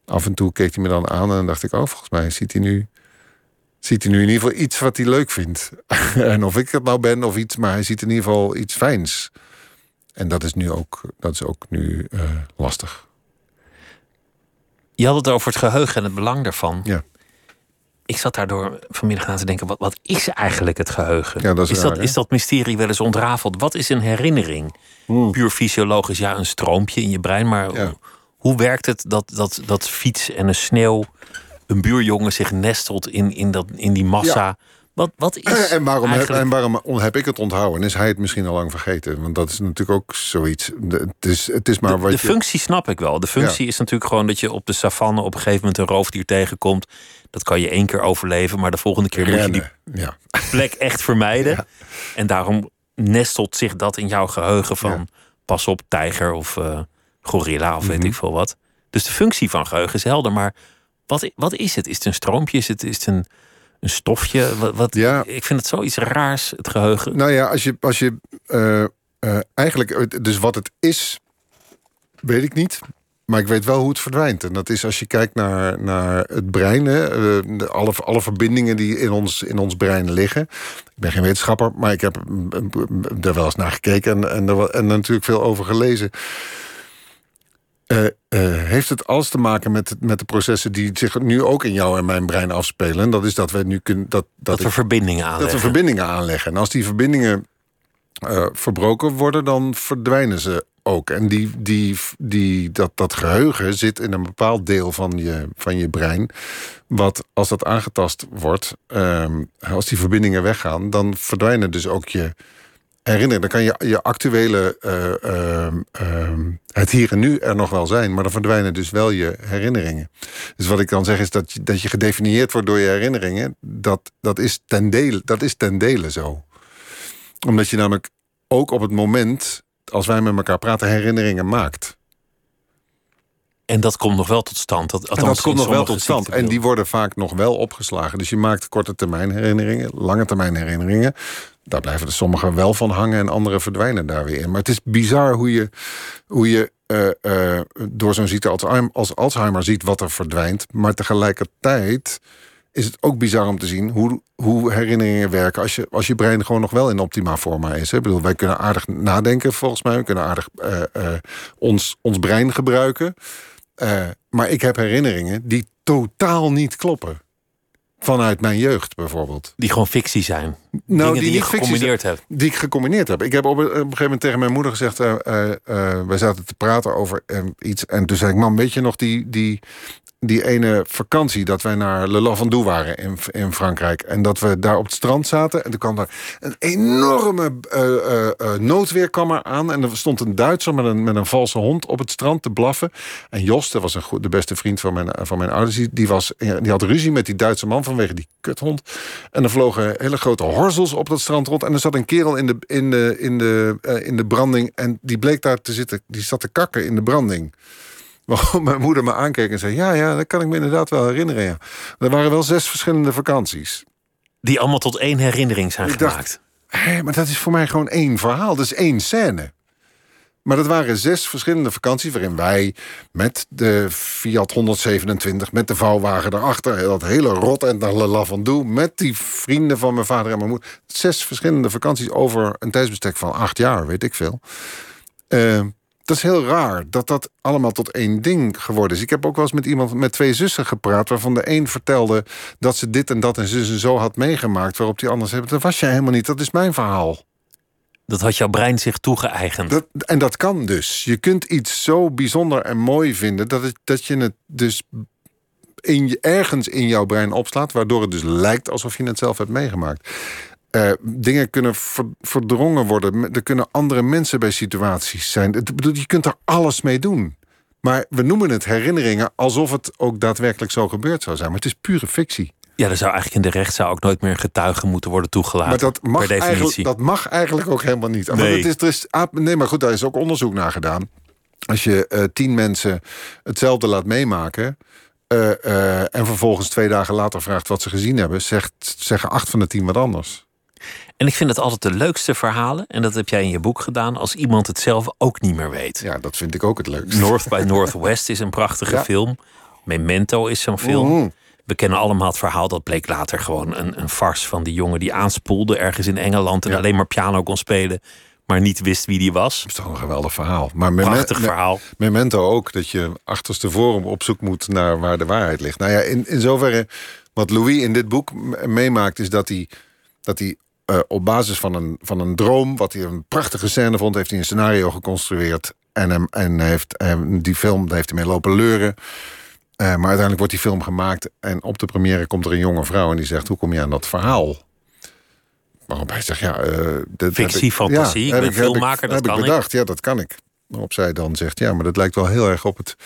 Af en toe keek hij me dan aan. En dacht ik, oh, volgens mij ziet hij nu. Ziet hij nu in ieder geval iets wat hij leuk vindt. <laughs> en of ik het nou ben of iets. Maar hij ziet in ieder geval iets fijns. En dat is nu ook, dat is ook nu eh, lastig. Je had het over het geheugen en het belang daarvan. Ja. Ik zat daardoor vanmiddag na te denken: wat, wat is eigenlijk het geheugen? Ja, dat is raar, dat, is dat mysterie wel eens ontrafeld? Wat is een herinnering? Puur fysiologisch, ja, een stroompje in je brein. Maar Ja. hoe, hoe werkt het dat, dat, dat fiets en een sneeuw, een buurjongen zich nestelt in, in, dat, in die massa? Wat, wat is En waarom, heb, en waarom heb ik het onthouden? En is hij het misschien al lang vergeten? Want dat is natuurlijk ook zoiets. De- het, is, het is maar de, wat de je. functie snap ik wel. De functie is natuurlijk gewoon dat je op de savanne op een gegeven moment een roofdier tegenkomt. Dat kan je één keer overleven, maar de volgende keer moet je die rennen. Ja. plek echt vermijden. Ja. En daarom nestelt zich dat in jouw geheugen van Ja. pas op, tijger of eh, gorilla of weet Mhm. ik veel wat. Dus de functie van geheugen is helder, maar wat, wat is het? Is het een stroompje? Is het, is het een, een stofje? Wat, wat, Ja. Ik vind het zoiets raars, het geheugen. Nou ja, als je. Als je eh, eh, eigenlijk, eh, dus wat het is, weet ik niet. Maar ik weet wel hoe het verdwijnt. En dat is als je kijkt naar, naar het brein. Hè, alle, alle verbindingen die in ons, in ons brein liggen. Ik ben geen wetenschapper, maar ik heb mm, mm, er wel eens naar gekeken. En, en, er, en natuurlijk veel over gelezen. Eh, eh, heeft het alles te maken met, het- met de processen die zich nu ook in jou en mijn brein afspelen. En dat is dat we nu kunnen. Dat, dat, dat we ik- verbindingen dat aanleggen. we verbindingen aanleggen. En als die verbindingen eh, verbroken worden, dan verdwijnen ze ook. En die, die, die, dat, dat geheugen zit in een bepaald deel van je, van je brein. Wat als dat aangetast wordt, ehm, als die verbindingen weggaan, dan verdwijnen dus ook je herinneringen. Dan kan je, je actuele, eh, ehm, ehm, het hier en nu er nog wel zijn, maar dan verdwijnen dus wel je herinneringen. Dus wat ik dan zeg is dat je, dat je gedefinieerd wordt door je herinneringen, dat, dat, is ten dele, dat is ten dele zo. Omdat je namelijk ook op het moment, als wij met elkaar praten, herinneringen maakt. En dat komt nog wel tot stand. Dat, en dat komt nog wel tot stand. En die worden vaak nog wel opgeslagen. Dus je maakt korte termijn herinneringen, lange termijn herinneringen. Daar blijven er sommige wel van hangen en andere verdwijnen daar weer in. Maar het is bizar hoe je, hoe je uh, uh, door zo'n ziekte als Alzheimer ziet wat er verdwijnt. Maar tegelijkertijd is het ook bizar om te zien hoe, hoe herinneringen werken als je, als je brein gewoon nog wel in optima forma is. Ik bedoel, wij kunnen aardig nadenken volgens mij. We kunnen aardig uh, ons, ons brein gebruiken. Maar ik heb herinneringen die totaal niet kloppen. Vanuit mijn jeugd bijvoorbeeld. Die gewoon fictie zijn. Nou, die, die je gecombineerd hebt. Die ik gecombineerd heb. Ik heb op een, op een gegeven moment tegen mijn moeder gezegd... Uh, uh, wij zaten te praten over iets. En toen zei ik, mam, weet je nog die, die die ene vakantie dat wij naar Le Lavandou waren in, in Frankrijk. En dat we daar op het strand zaten. En toen kwam daar een enorme uh, uh, aan. En er stond een Duitser met een, met een valse hond op het strand te blaffen. En Jos, dat was een goed, de beste vriend van mijn, van mijn ouders... Die, die, was, die had ruzie met die Duitse man vanwege die kuthond. En er vlogen hele grote horzels op dat strand rond. En er zat een kerel in de, in de, in de, in de branding. En die bleek daar te zitten. Die zat te kakken in de branding. Waarom mijn moeder me aankeek en zei... ja, ja, dat kan ik me inderdaad wel herinneren. Ja. Er waren wel zes verschillende vakanties. Die allemaal tot één herinnering zijn ik gemaakt. Dacht, hé, maar dat is voor mij gewoon één verhaal. Dat is één scène. Maar dat waren zes verschillende vakanties... waarin wij met de Fiat 127, met de vouwwagen erachter... dat hele rot en naar Le Lavandou... met die vrienden van mijn vader en mijn moeder... zes verschillende vakanties over een tijdsbestek van acht jaar, weet ik veel... Uh, dat is heel raar dat dat allemaal tot één ding geworden is. Ik heb ook wel eens met iemand met twee zussen gepraat... waarvan de een vertelde dat ze dit en dat en zus en zo had meegemaakt... waarop die ander zei, dat was jij helemaal niet, dat is mijn verhaal. Dat had jouw brein zich toegeëigend. Dat, en dat kan dus. Je kunt iets zo bijzonder en mooi vinden... dat, het, dat je het dus in, ergens in jouw brein opslaat... waardoor het dus lijkt alsof je het zelf hebt meegemaakt. Uh, dingen kunnen verdrongen worden. Er kunnen andere mensen bij situaties zijn. je kunt er alles mee doen. Maar we noemen het herinneringen alsof het ook daadwerkelijk zo gebeurd zou zijn. Maar het is pure fictie. Ja, er zou eigenlijk in de rechtszaal ook nooit meer getuigen moeten worden toegelaten. Maar dat mag, eigenlijk, dat mag eigenlijk ook helemaal niet. Nee. Maar is, er is, nee, maar goed, daar is ook onderzoek naar gedaan. Als je uh, tien mensen hetzelfde laat meemaken. Uh, uh, en vervolgens twee dagen later vraagt wat ze gezien hebben, zegt, zeggen acht van de tien wat anders. En ik vind het altijd de leukste verhalen, en dat heb jij in je boek gedaan, als iemand het zelf ook niet meer weet. Ja, dat vind ik ook het leukste. North by <laughs> Northwest is een prachtige film. Memento is zo'n film. We kennen allemaal het verhaal, dat bleek later gewoon een, een farce van die jongen die aanspoelde ergens in Engeland en alleen maar piano kon spelen, maar niet wist wie die was. Dat is toch een geweldig verhaal. Maar Prachtig verhaal. Memento ook, dat je achterstevoren op zoek moet naar waar de waarheid ligt. Nou ja, in, in zoverre, wat Louis in dit boek meemaakt, is dat hij, dat hij uh, op basis van een, van een droom, wat hij een prachtige scène vond, heeft hij een scenario geconstrueerd. En, hem, en heeft, hem, die film heeft hij mee lopen leuren. Uh, maar uiteindelijk wordt die film gemaakt. En op de première komt er een jonge vrouw en die zegt: Hoe kom je aan dat verhaal? Waarop hij zegt: Ja, uh, dat fictie, fantasie. Ja, ik ben filmmaker, dat heb kan ik bedacht. Ja, dat kan ik. Waarop zij dan zegt: Ja, maar dat lijkt wel heel erg op het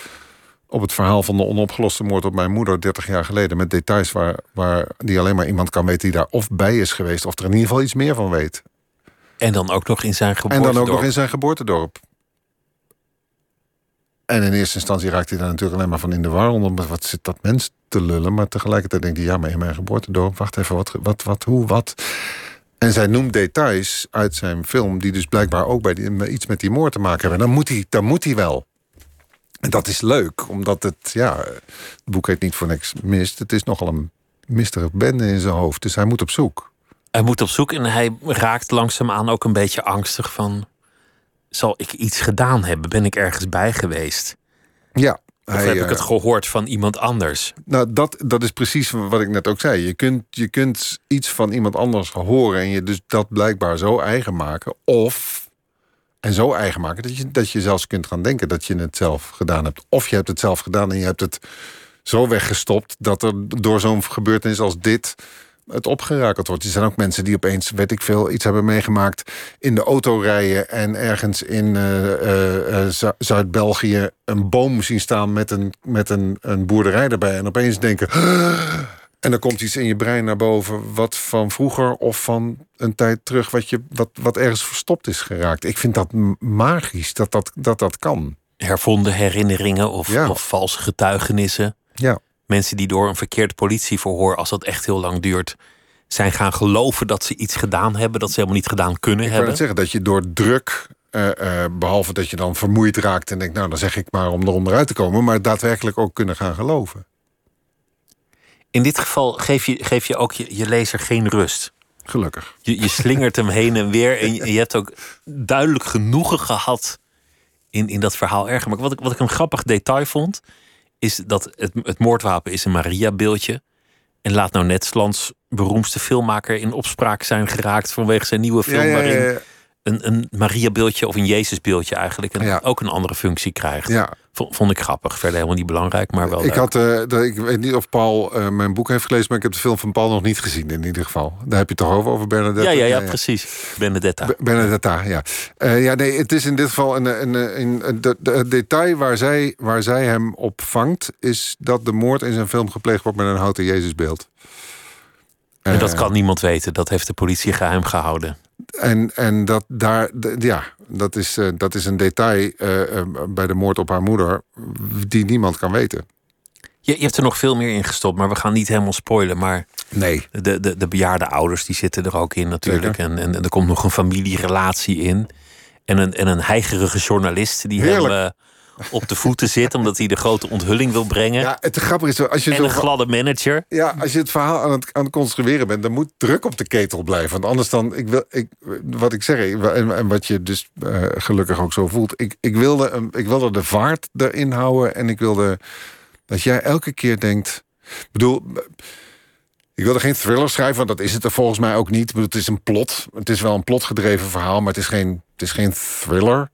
op het verhaal van de onopgeloste moord op mijn moeder 30 jaar geleden. Met details waar, waar die alleen maar iemand kan weten die daar of bij is geweest. Of er in ieder geval iets meer van weet. En dan ook nog in zijn geboortedorp. En dan ook nog in zijn geboortedorp. En in eerste instantie raakt hij daar natuurlijk alleen maar van in de war. Omdat wat zit dat mens te lullen. Maar tegelijkertijd denkt hij, ja, maar in mijn geboortedorp. Wacht even, wat, wat, wat, hoe, wat. En zij noemt details uit zijn film. die dus blijkbaar ook bij die, iets met die moord te maken hebben. En dan moet hij, dan moet hij wel. En dat is leuk, omdat het, ja, het boek heet niet voor niks mist. Het is nogal een mistige bende in zijn hoofd, dus hij moet op zoek. Hij moet op zoek en hij raakt langzaamaan ook een beetje angstig van... zal ik iets gedaan hebben? Ben ik ergens bij geweest? Ja. Of heb ik het eh, gehoord van iemand anders? Nou, dat, dat is precies wat ik net ook zei. Je kunt, je kunt iets van iemand anders horen... en je dus dat blijkbaar zo eigen maken. Of En zo eigen maken dat je, dat je zelfs kunt gaan denken dat je het zelf gedaan hebt. Of je hebt het zelf gedaan en je hebt het zo weggestopt dat er door zo'n gebeurtenis als dit het opgerakeld wordt. Er zijn ook mensen die opeens, weet ik veel, iets hebben meegemaakt in de auto rijden en ergens in uh, uh, Zuid-België een boom zien staan met een, met een, een boerderij erbij. En opeens denken. En dan komt iets in je brein naar boven, wat van vroeger of van een tijd terug, wat, je, wat, wat ergens verstopt is geraakt. Ik vind dat magisch dat dat, dat, dat kan. Hervonden herinneringen of, ja. of valse getuigenissen. Ja. Mensen die door een verkeerd politieverhoor, als dat echt heel lang duurt, zijn gaan geloven dat ze iets gedaan hebben dat ze helemaal niet gedaan kunnen ik hebben. Ik zeggen dat je door druk, uh, uh, behalve dat je dan vermoeid raakt en denkt, nou dan zeg ik maar om er onderuit te komen, maar daadwerkelijk ook kunnen gaan geloven. In dit geval geef je, geef je ook je, je lezer geen rust. Gelukkig. Je, je slingert hem heen en weer. En je, je, hebt ook duidelijk genoegen gehad in, in dat verhaal erger. Maar wat ik, wat ik een grappig detail vond, is dat het, het moordwapen is een Maria-beeldje. En laat nou net Slans beroemdste filmmaker in opspraak zijn geraakt vanwege zijn nieuwe film. Ja, ja, ja, waarin een, een Maria-beeldje of een Jezus-beeldje eigenlijk en ook een andere functie krijgt. Ja. Vond ik grappig. Verder helemaal niet belangrijk, maar wel. Ik, had, uh, ik weet niet of Paul uh, mijn boek heeft gelezen, maar ik heb de film van Paul nog niet gezien in ieder geval. Daar heb je het toch over, over Bernadetta? Ja, ja, ja, precies. Benedetta. B Benedetta, ja. Uh, ja, nee, het is in dit geval een, een, een, een de, de, het detail waar zij, waar zij hem op vangt, is dat de moord in zijn film gepleegd wordt met een houten Jezusbeeld. En dat kan niemand weten. Dat heeft de politie geheim gehouden. En, en dat daar, ja, dat is, uh, dat is een detail uh, uh, bij de moord op haar moeder, die niemand kan weten. Je, je hebt er nog veel meer in gestopt, maar we gaan niet helemaal spoilen. Maar nee. de, de, de bejaarde ouders die zitten er ook in natuurlijk. En, en, en, er komt nog een familierelatie in. En een, en een heigerige journalist die Heerlijk. hem op de voeten zit, omdat hij de grote onthulling wil brengen. Ja, het grappige is als je en zo een gladde manager. Ja, als je het verhaal aan het, aan het construeren bent, dan moet druk op de ketel blijven. Want anders dan, ik wil, ik, wat ik zeg, en, en wat je dus uh, gelukkig ook zo voelt. Ik, ik, wilde, um, ik wilde de vaart erin houden en ik wilde dat jij elke keer denkt. Ik bedoel, ik wilde geen thriller schrijven, want dat is het er volgens mij ook niet. Het is een plot. Het is wel een plotgedreven verhaal, maar het is geen, het is geen thriller.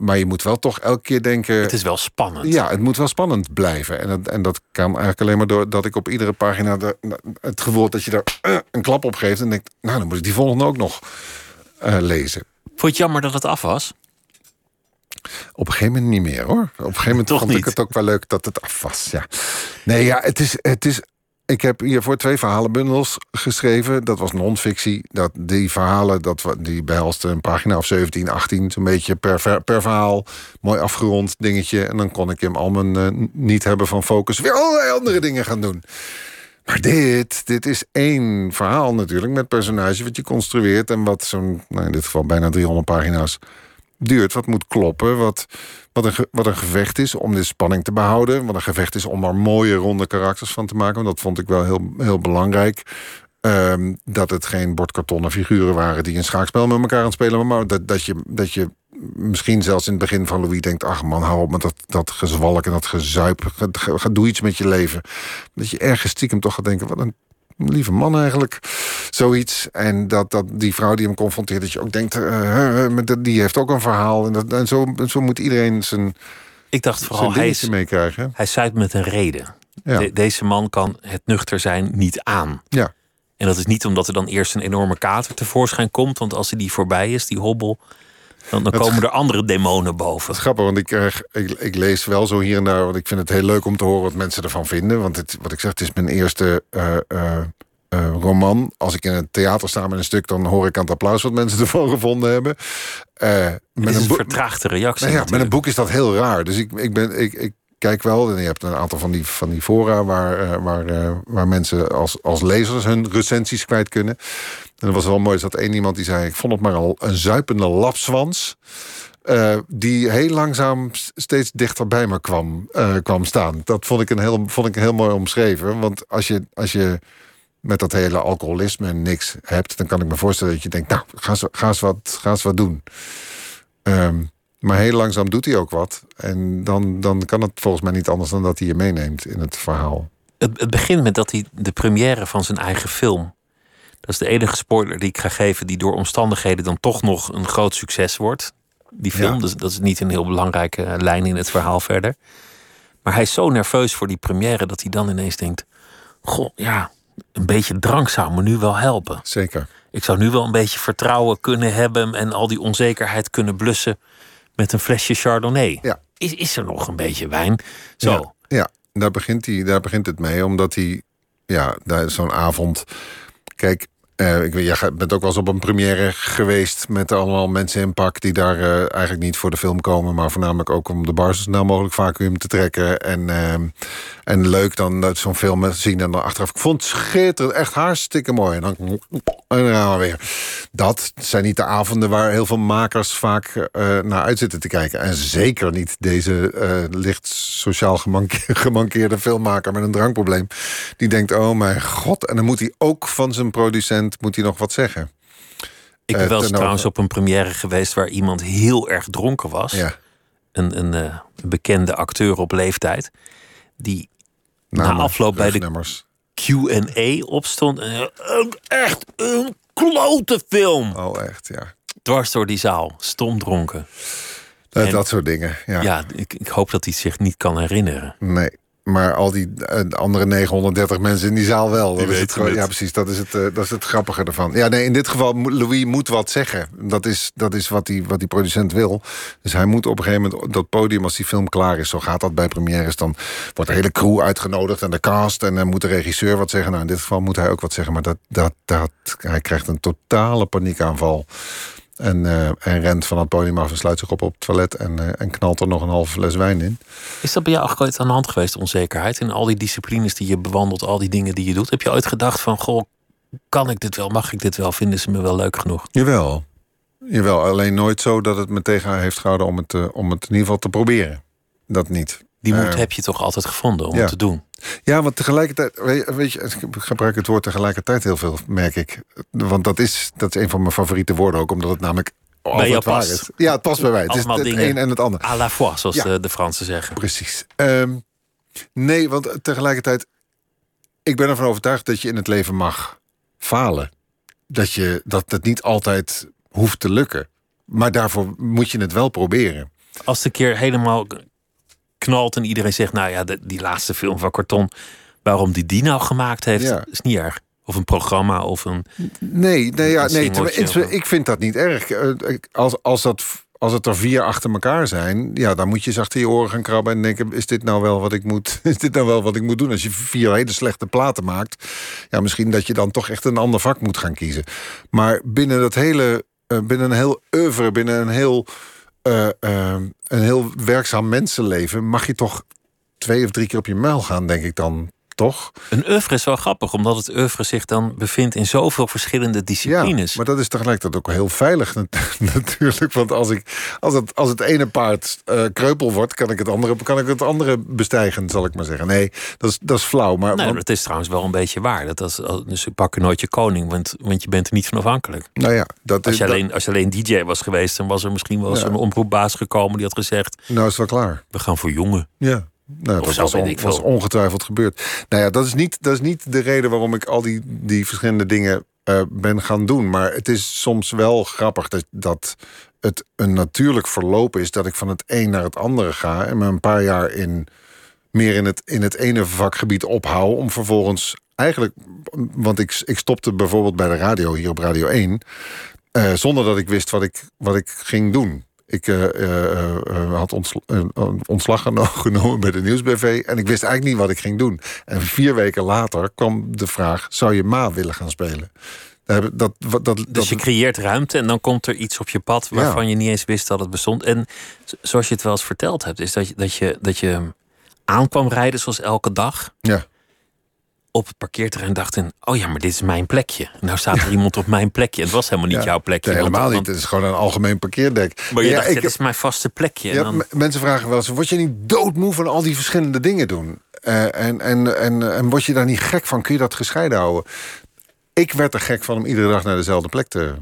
Maar je moet wel toch elke keer denken... Het is wel spannend. Ja, het moet wel spannend blijven. En dat, en dat kan eigenlijk alleen maar doordat ik op iedere pagina... De, het gevoel dat je er uh, een klap op geeft... en denkt, nou, dan moet ik die volgende ook nog uh, lezen. Vond je het jammer dat het af was? Op een gegeven moment niet meer, hoor. Op een gegeven <laughs> moment Toch vond niet. ik het ook wel leuk dat het af was, ja. Nee, ja, het is... Het is ik heb hiervoor twee verhalenbundels geschreven. Dat was non-fictie. Dat, die verhalen, dat, die behelsten een pagina of 17, 18... zo'n beetje per, per verhaal. Mooi afgerond dingetje. En dan kon ik hem al mijn uh, niet hebben van focus... weer allerlei andere dingen gaan doen. Maar dit, dit is één verhaal natuurlijk... met personage wat je construeert... en wat zo'n, nou in dit geval bijna 300 pagina's duurt. Wat moet kloppen, wat, wat, een, wat een gevecht is om de spanning te behouden. Wat een gevecht is om er mooie ronde karakters van te maken. Want dat vond ik wel heel, heel belangrijk. Um, dat het geen bordkartonnen figuren waren die een schaakspel met elkaar aan het spelen. Maar dat, dat, je, dat je misschien zelfs in het begin van Louis denkt... ach man, hou op met dat, dat gezwalk en dat gezuip. Ga, ga, doe iets met je leven. Dat je ergens stiekem toch gaat denken... wat een lieve man eigenlijk. Zoiets. En dat, dat die vrouw die hem confronteert, dat je ook denkt, uh, die heeft ook een verhaal. En, dat, en zo, zo moet iedereen zijn. Ik dacht vooral, hij is meekrijgen. Hij zuipt met een reden. Ja. De, deze man kan het nuchter zijn niet aan. Ja. En dat is niet omdat er dan eerst een enorme kater tevoorschijn komt. Want als hij die voorbij is, die hobbel. Dan, dan komen er andere demonen boven. Dat is grappig, want ik, krijg, ik, ik, lees wel zo hier en daar. Want ik vind het heel leuk om te horen wat mensen ervan vinden. Want het, wat ik zeg, het is mijn eerste uh, uh, uh, roman. Als ik in het theater sta met een stuk, dan hoor ik aan het applaus wat mensen <laughs> ervan gevonden hebben. met een, een vertraagde reactie. Nou ja, met een boek is dat heel raar. Dus ik, ik, ben, ik, ik kijk wel, en je hebt een aantal van die, van die fora waar, waar, waar mensen als, als lezers hun recensies kwijt kunnen. En dat was wel mooi, er zat één iemand die zei... ik vond het maar al een zuipende lapswans... Uh, die heel langzaam steeds dichter bij me kwam, uh, kwam staan. Dat vond ik, een heel, vond ik heel mooi omschreven. Want als je, als je met dat hele alcoholisme niks hebt... dan kan ik me voorstellen dat je denkt... nou, ga eens, ga eens, wat, ga eens wat doen. Um, maar heel langzaam doet hij ook wat. En dan, dan kan het volgens mij niet anders dan dat hij je meeneemt in het verhaal. Het, het begint met dat hij de première van zijn eigen film... Dat is de enige spoiler die ik ga geven, die door omstandigheden dan toch nog een groot succes wordt. die film. Ja. Dus dat is niet een heel belangrijke eh, lijn in het verhaal verder. Maar hij is zo nerveus voor die première dat hij dan ineens denkt: Goh, ja, een beetje drank zou me nu wel helpen. Zeker. Ik zou nu wel een beetje vertrouwen kunnen hebben en al die onzekerheid kunnen blussen met een flesje Chardonnay. Ja. Is, is er nog een beetje wijn? Zo. Ja, ja daar, begint hij, daar begint het mee. Omdat hij, ja, zo'n avond. Kijk, eh, ik gaat- bent ook wel eens op een première geweest met allemaal mensen in pak die daar eh, eigenlijk niet voor de film komen, maar voornamelijk ook om de bar zo snel mogelijk vacuüm te trekken. En, ehm, en leuk dan zo'n film zien en dan achteraf. Ik vond het schitterend, echt hartstikke mooi. En dan, en dan weer. Dat zijn niet de avonden waar heel veel makers vaak eh, naar uit zitten te kijken. En zeker niet deze licht sociaal gemanke- <laughs> gemankeerde filmmaker met een drankprobleem. Die denkt, oh mijn god. En dan moet hij ook van zijn producent moet hij nog wat zeggen. Ik Eh, ben wel eens trouwens op een première geweest waar iemand heel erg dronken was. Ja, Een, een eh, bekende acteur op leeftijd. Die na afloop bij de. Q&A opstond. En, eh, een, echt een klote film. Oh, echt, ja. Dwars door die zaal. Stom dronken. Dat, En- dat soort dingen, ja. Ja, ik, ik hoop dat hij zich niet kan herinneren. Nee. Maar al die eh, andere 930 mensen in die zaal wel. Dat is het. Ja, precies. Dat is het, eh, dat is het grappige ervan. Ja, nee, in dit geval, moet- Louis moet wat zeggen. Dat is, dat is wat, die, wat die producent wil. Dus hij moet op een gegeven moment dat podium, als die film klaar is... zo gaat dat bij premières, dan wordt de hele crew uitgenodigd... en de cast, en dan moet de regisseur wat zeggen. Nou, in dit geval moet hij ook wat zeggen. Maar dat, dat, dat, hij krijgt een totale paniekaanval. En, eh, en rent van het podium af en sluit zich op op het toilet... en, eh, en knalt er nog een halve fles wijn in. Is dat bij jou ook ooit aan de hand geweest, onzekerheid? In al die disciplines die je bewandelt, al die dingen die je doet. Heb je ooit gedacht van, goh, kan ik dit wel? Mag ik dit wel? Vinden ze me wel leuk genoeg? Jawel. Jawel, alleen nooit zo dat het me tegen heeft gehouden om het, eh, om het in ieder geval te proberen. Dat niet. Die moed heb je toch altijd gevonden om ja. het te doen? Ja, want tegelijkertijd, weet je, ik gebruik het woord tegelijkertijd heel veel, merk ik. Want dat is, dat is een van mijn favoriete woorden ook, omdat het namelijk altijd jou past. is. Ja, het past bij mij. Het is Allemaal het dingen. een en het ander. À la fois, zoals Ja. de, de Fransen zeggen. Precies. Ehm, nee, want tegelijkertijd, ik ben ervan overtuigd dat je in het leven mag falen. Dat, je, dat het niet altijd hoeft te lukken. Maar daarvoor moet je het wel proberen. Als het een keer helemaal knalt en iedereen zegt... nou ja, de- die laatste film van Carton... waarom die die nou gemaakt heeft, Ja. is niet erg. Of een programma, of een... Nee, nee, ja, nee ik vind dat niet erg. Eh, Als, als, dat, als het er vier achter elkaar zijn, ja, dan moet je eens achter je oren gaan krabben en denken: is dit nou wel wat ik moet? <laughs> Is dit nou wel wat ik moet doen? Als je vier hele slechte platen maakt, ja, misschien dat je dan toch echt een ander vak moet gaan kiezen. Maar binnen dat hele, eh, binnen een heel oeuvre, binnen een heel, eh, eh, een heel werkzaam mensenleven, mag je toch twee of drie keer op je muil gaan, denk ik dan. Toch? Een oeuvre is wel grappig, omdat het oeuvre zich dan bevindt... in zoveel verschillende disciplines. Ja, maar dat is tegelijkertijd ook heel veilig nat- <laughs> natuurlijk. Want als, ik, als, het, als het ene paard eh, kreupel wordt, kan ik, het andere, kan ik het andere bestijgen, zal ik maar zeggen. Nee, dat is, dat is flauw. Maar, Nee, want- dat is trouwens wel een beetje waar. Dat als, als- dus ze pakken nooit je koning, want, want je bent er niet van afhankelijk. nou ja, dat Als is, je, dat- alleen, als je alleen DJ was geweest, dan was er misschien wel Ja. een omroepbaas gekomen die had gezegd: nou is het wel klaar. We gaan voor jongen. Ja. Nou, dat was, on- ongetwijfeld gebeurd. Nou ja, dat is niet, dat is niet de reden waarom ik al die, die verschillende dingen eh, ben gaan doen. Maar het is soms wel grappig dat, dat het een natuurlijk verloop is... dat ik van het een naar het andere ga... en me een paar jaar in, meer in het, in het ene vakgebied ophoud... om vervolgens eigenlijk... want ik, ik stopte bijvoorbeeld bij de radio, hier op Radio 1... eh, zonder dat ik wist wat ik, wat ik ging doen. Ik eh, eh, eh, had ontsla- ontslag geno- <laughs> genomen bij de Nieuwsbv... en ik wist eigenlijk niet wat ik ging doen. En vier weken later kwam de vraag... zou je Ma willen gaan spelen? Dat, dat, dat, Dus je creëert ruimte en dan komt er iets op je pad waarvan je niet eens wist dat het bestond. En zoals je het wel eens verteld hebt, is dat je, dat je, dat je aankwam rijden zoals elke dag ja. Op het parkeerterrein dacht en oh ja, maar dit is mijn plekje. Nou staat er iemand op mijn plekje. Het was helemaal niet Ja, jouw plekje. Want- helemaal niet. Het is gewoon een algemeen parkeerdek. Maar je Ja, dacht, ik- dit is mijn vaste plekje. En dan, Mensen vragen wel eens: word je niet doodmoe van al die verschillende dingen doen? Eh, en, en, en, en word je daar niet gek van? Kun je dat gescheiden houden? Ik werd er gek van om iedere dag naar dezelfde plek te,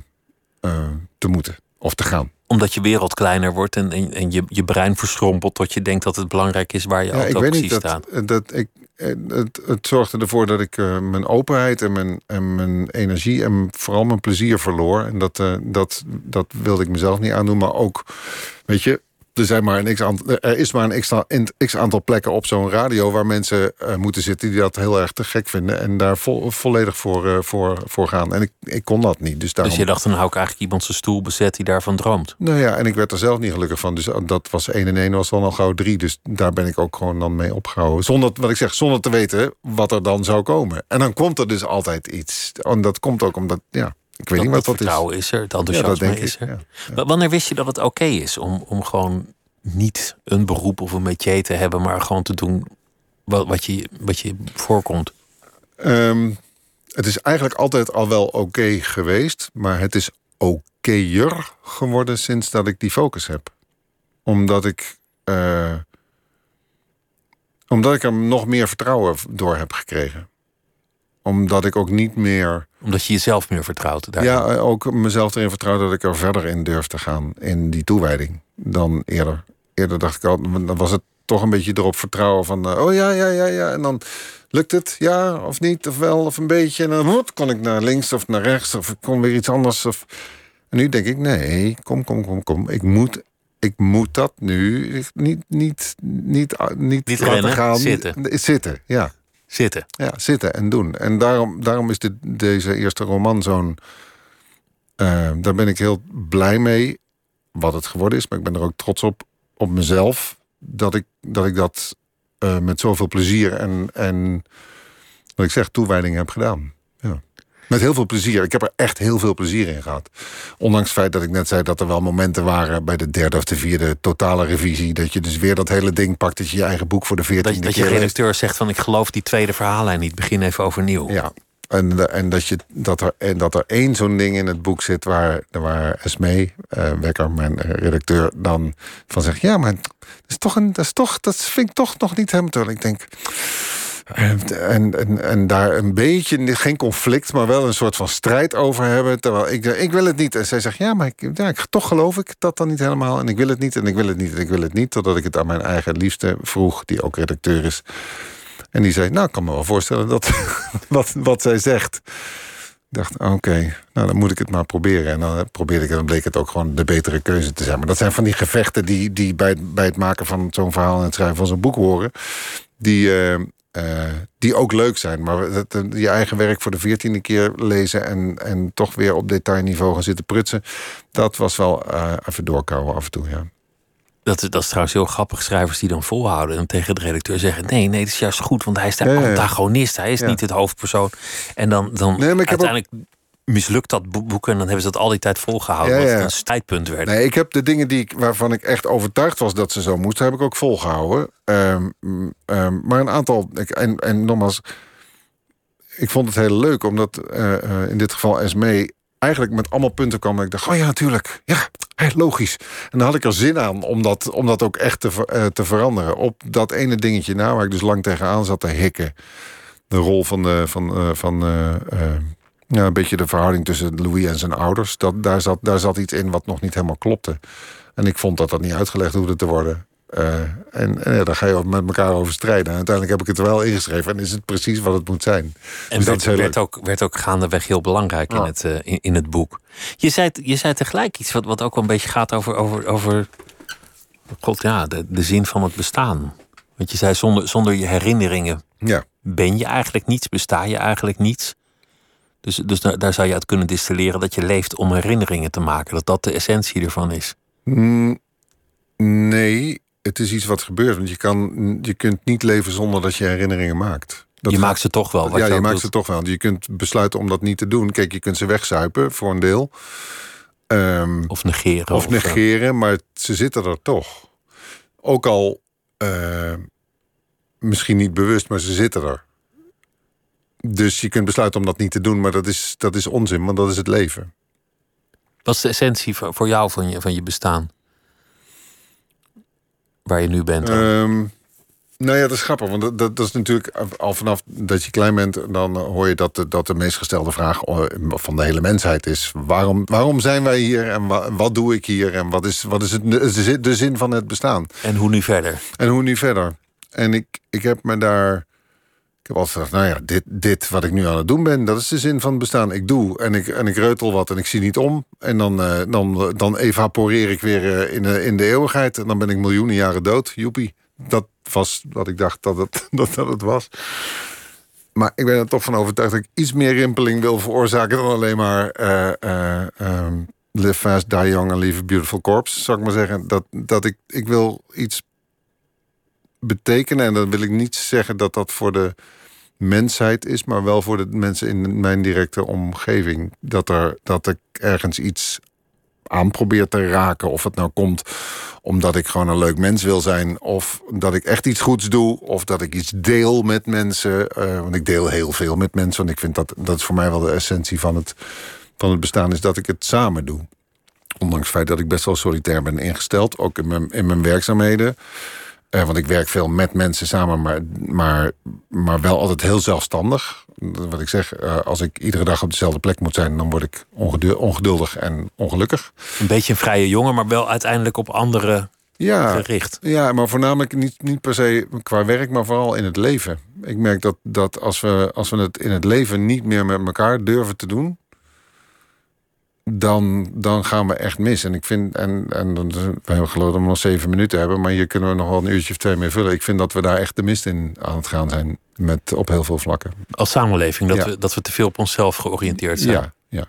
eh, te moeten of te gaan. omdat je wereld kleiner wordt en, en, en je, je brein verschrompelt tot je denkt dat het belangrijk is waar je Ja, ik auto weet niet. Dat, staat. eh, dat, ik, het, het zorgde ervoor dat ik eh, mijn openheid en mijn, en mijn energie en vooral mijn plezier verloor. En dat, eh, dat, dat wilde ik mezelf niet aandoen. Maar ook, weet je, er, zijn maar een x aantal, er is maar een x, x aantal plekken op zo'n radio waar mensen uh, moeten zitten die dat heel erg te gek vinden en daar vo, volledig voor, uh, voor, voor gaan. En ik, ik kon dat niet. Dus, daarom... dus je dacht, dan hou ik eigenlijk iemand zijn stoel bezet die daarvan droomt. Nou ja, en ik werd er zelf niet gelukkig van. Dus dat was één en één was dan al gauw drie. Dus daar ben ik ook gewoon dan mee opgehouden. Zonder, wat ik zeg, zonder te weten wat er dan zou komen. En dan komt er dus altijd iets. En dat komt ook omdat, ja, ik weet dat, niet wat dat vertrouwen is. er, het enthousiasme ja, is er. Ik, ja, ja. Wanneer wist je dat het oké is om, om gewoon niet een beroep of een métier te hebben, maar gewoon te doen wat, wat, je, wat je voorkomt? Um, het is eigenlijk altijd al wel oké okay geweest, maar het is okéer geworden sinds dat ik die focus heb. Omdat ik. Uh, omdat ik er nog meer vertrouwen door heb gekregen omdat ik ook niet meer. Omdat je jezelf meer vertrouwt. Daarin. Ja, ook mezelf erin vertrouw dat ik er verder in durf te gaan. In die toewijding. Dan eerder. Eerder dacht ik al, dan was het toch een beetje erop vertrouwen van. Uh, oh ja, ja, ja, ja. En dan lukt het, ja of niet, of wel, of een beetje. En dan wat, kon ik naar links of naar rechts, of ik kon weer iets anders. Of... En nu denk ik, nee, kom, kom, kom, kom. Ik moet, ik moet dat nu niet, niet, niet, niet, niet laten rennen, gaan. Zitten. Zitten, ja. Zitten. Ja, zitten en doen. En daarom, daarom is dit, deze eerste roman zo'n. Uh, daar ben ik heel blij mee, wat het geworden is. Maar ik ben er ook trots op, op mezelf. Dat ik dat, ik dat uh, met zoveel plezier en, en wat ik zeg, toewijding heb gedaan. Met heel veel plezier. Ik heb er echt heel veel plezier in gehad. Ondanks het feit dat ik net zei dat er wel momenten waren bij de derde of de vierde totale revisie. Dat je dus weer dat hele ding pakt, dat je je eigen boek voor de veertiende keer Dat je redacteur zegt van ik geloof die tweede verhaallijn niet. Begin even overnieuw. Ja. En, en, dat, je, dat, er, en dat er één zo'n ding in het boek zit waar, waar Esmee, uh, Wekker, mijn redacteur, dan van zegt: Ja, maar dat is toch een, dat, is toch, dat vind ik toch nog niet helemaal. Terwijl ik denk. En, en, en, daar een beetje, geen conflict, maar wel een soort van strijd over hebben. Terwijl ik, ik wil het niet. En zij zegt, ja, maar ik, toch geloof ik dat dan niet helemaal. En ik wil het niet, en ik wil het niet, en ik wil het niet. Totdat ik het aan mijn eigen liefste vroeg, die ook redacteur is. En die zei, nou, ik kan me wel voorstellen dat <laughs> wat, wat zij zegt. Ik dacht, oké, nou dan moet ik het maar proberen. En dan probeerde ik het, dan bleek het ook gewoon de betere keuze te zijn. Maar dat zijn van die gevechten die, die bij, bij het maken van zo'n verhaal en het schrijven van zo'n boek horen. Die, uh, uh, die ook leuk zijn. Maar dat, je eigen werk voor de veertiende keer lezen en, en toch weer op detailniveau gaan zitten prutsen. Dat was wel uh, even doorkouwen af en toe, ja. Dat, dat is trouwens heel grappig, schrijvers die dan volhouden en tegen de redacteur zeggen: nee, nee, dat is juist goed, want hij is de Ja, antagonist, hij is Ja. niet het hoofdpersoon. En dan, dan Nee, maar ik heb ook- uiteindelijk mislukt dat bo- boek en dan hebben ze dat al die tijd volgehouden, Ja, ja. een strijdpunt werd. Nee, ik heb de dingen die ik, waarvan ik echt overtuigd was dat ze zo moesten, heb ik ook volgehouden. Ehm, ehm, maar een aantal. Ik, en, en nogmaals, ik vond het heel leuk, omdat eh, eh, in dit geval Esmee eigenlijk met allemaal punten kwam. Ik dacht, oh ja, natuurlijk. Ja, logisch. En dan had ik er zin aan om dat, om dat ook echt te, eh, te veranderen. Op dat ene dingetje na, waar ik dus lang tegenaan zat te hikken. De rol van, de, van, van ja, een beetje de verhouding tussen Louis en zijn ouders. Dat, daar, zat, daar zat iets in wat nog niet helemaal klopte. En ik vond dat dat niet uitgelegd hoefde te worden. Eh, en, en ja, daar ga je met elkaar over strijden. En uiteindelijk heb ik het er wel ingeschreven. En is het precies wat het moet zijn. En Dus dat werd, ook, werd ook gaandeweg heel belangrijk in, het, eh, in, in het boek. Je zei, je zei tegelijk iets wat, wat ook wel een beetje gaat over, over, over God, ja, de, de zin van het bestaan. Want je zei, zonder, zonder je herinneringen Ja. ben je eigenlijk niets, besta je eigenlijk niets. Dus, dus daar, daar zou je uit kunnen distilleren dat je leeft om herinneringen te maken. Dat dat de essentie ervan is. Mm, nee, het is iets wat gebeurt. Want je, kan, je kunt niet leven zonder dat je herinneringen maakt. Dat je maakt ze toch wel. Wat ja, je maakt doet. ze toch wel. Je kunt besluiten om dat niet te doen. Kijk, je kunt ze wegzuipen voor een deel. Ehm, Of negeren. of eh, negeren, maar ze zitten er toch. Ook al eh, misschien niet bewust, maar ze zitten er. Dus je kunt besluiten om dat niet te doen, maar dat is, dat is onzin, want dat is het leven. Wat is de essentie voor voor jou van je, van je bestaan? Waar je nu bent. Ehm, nou ja, dat is grappig, want dat, dat, dat is natuurlijk al vanaf dat je klein bent, dan hoor je dat de, dat de meest gestelde vraag eh, van de hele mensheid is: waarom, waarom zijn wij hier en wa- wat doe ik hier en wat is, wat is het, de, zin- de zin van het bestaan? En hoe nu verder? En hoe nu verder? En ik, ik heb me daar heb altijd gedacht, nou ja, dit, dit wat ik nu aan het doen ben... dat is de zin van het bestaan. Ik doe en ik, en ik reutel wat en ik zie niet om. En dan, uh, dan, dan evaporeer ik weer uh, in, de, in de eeuwigheid. En dan ben ik miljoenen jaren dood. Joepie. Dat was wat ik dacht dat het, <laughs> dat, dat het was. Maar ik ben er toch van overtuigd dat ik iets meer rimpeling wil veroorzaken... dan alleen maar uh, um, live fast, die young and leave a beautiful corpse. Zou ik maar zeggen. Dat, dat ik, ik wil iets betekenen. En dan wil ik niet zeggen dat dat voor de mensheid is, maar wel voor de mensen in mijn directe omgeving. Dat, er, dat ik ergens iets aan probeer te raken. Of het nou komt omdat ik gewoon een leuk mens wil zijn. Of dat ik echt iets goeds doe. Of dat ik iets deel met mensen. Uh, want ik deel heel veel met mensen. Want ik vind dat dat is voor mij wel de essentie van het, van het bestaan. Is dat ik het samen doe. Ondanks het feit dat ik best wel solitair ben ingesteld. Ook in mijn, in mijn werkzaamheden. Uh, want ik werk veel met mensen samen, maar, maar, maar wel altijd heel zelfstandig. Wat ik zeg, uh, als ik iedere dag op dezelfde plek moet zijn, dan word ik ongeduldig en ongelukkig. Een beetje een vrije jongen, maar wel uiteindelijk op andere ja, gericht. Ja, maar voornamelijk niet, niet per se qua werk, maar vooral in het leven. Ik merk dat, dat als, we, als we het in het leven niet meer met elkaar durven te doen, dan, dan gaan we echt mis. En ik vind, en, en we hebben geloof dat we nog zeven minuten hebben, maar hier kunnen we nog wel een uurtje of twee mee vullen. Ik vind dat we daar echt de mist in aan het gaan zijn met, op heel veel vlakken. Als samenleving, dat, we, dat we te veel op onszelf georiënteerd zijn. Ja, ja.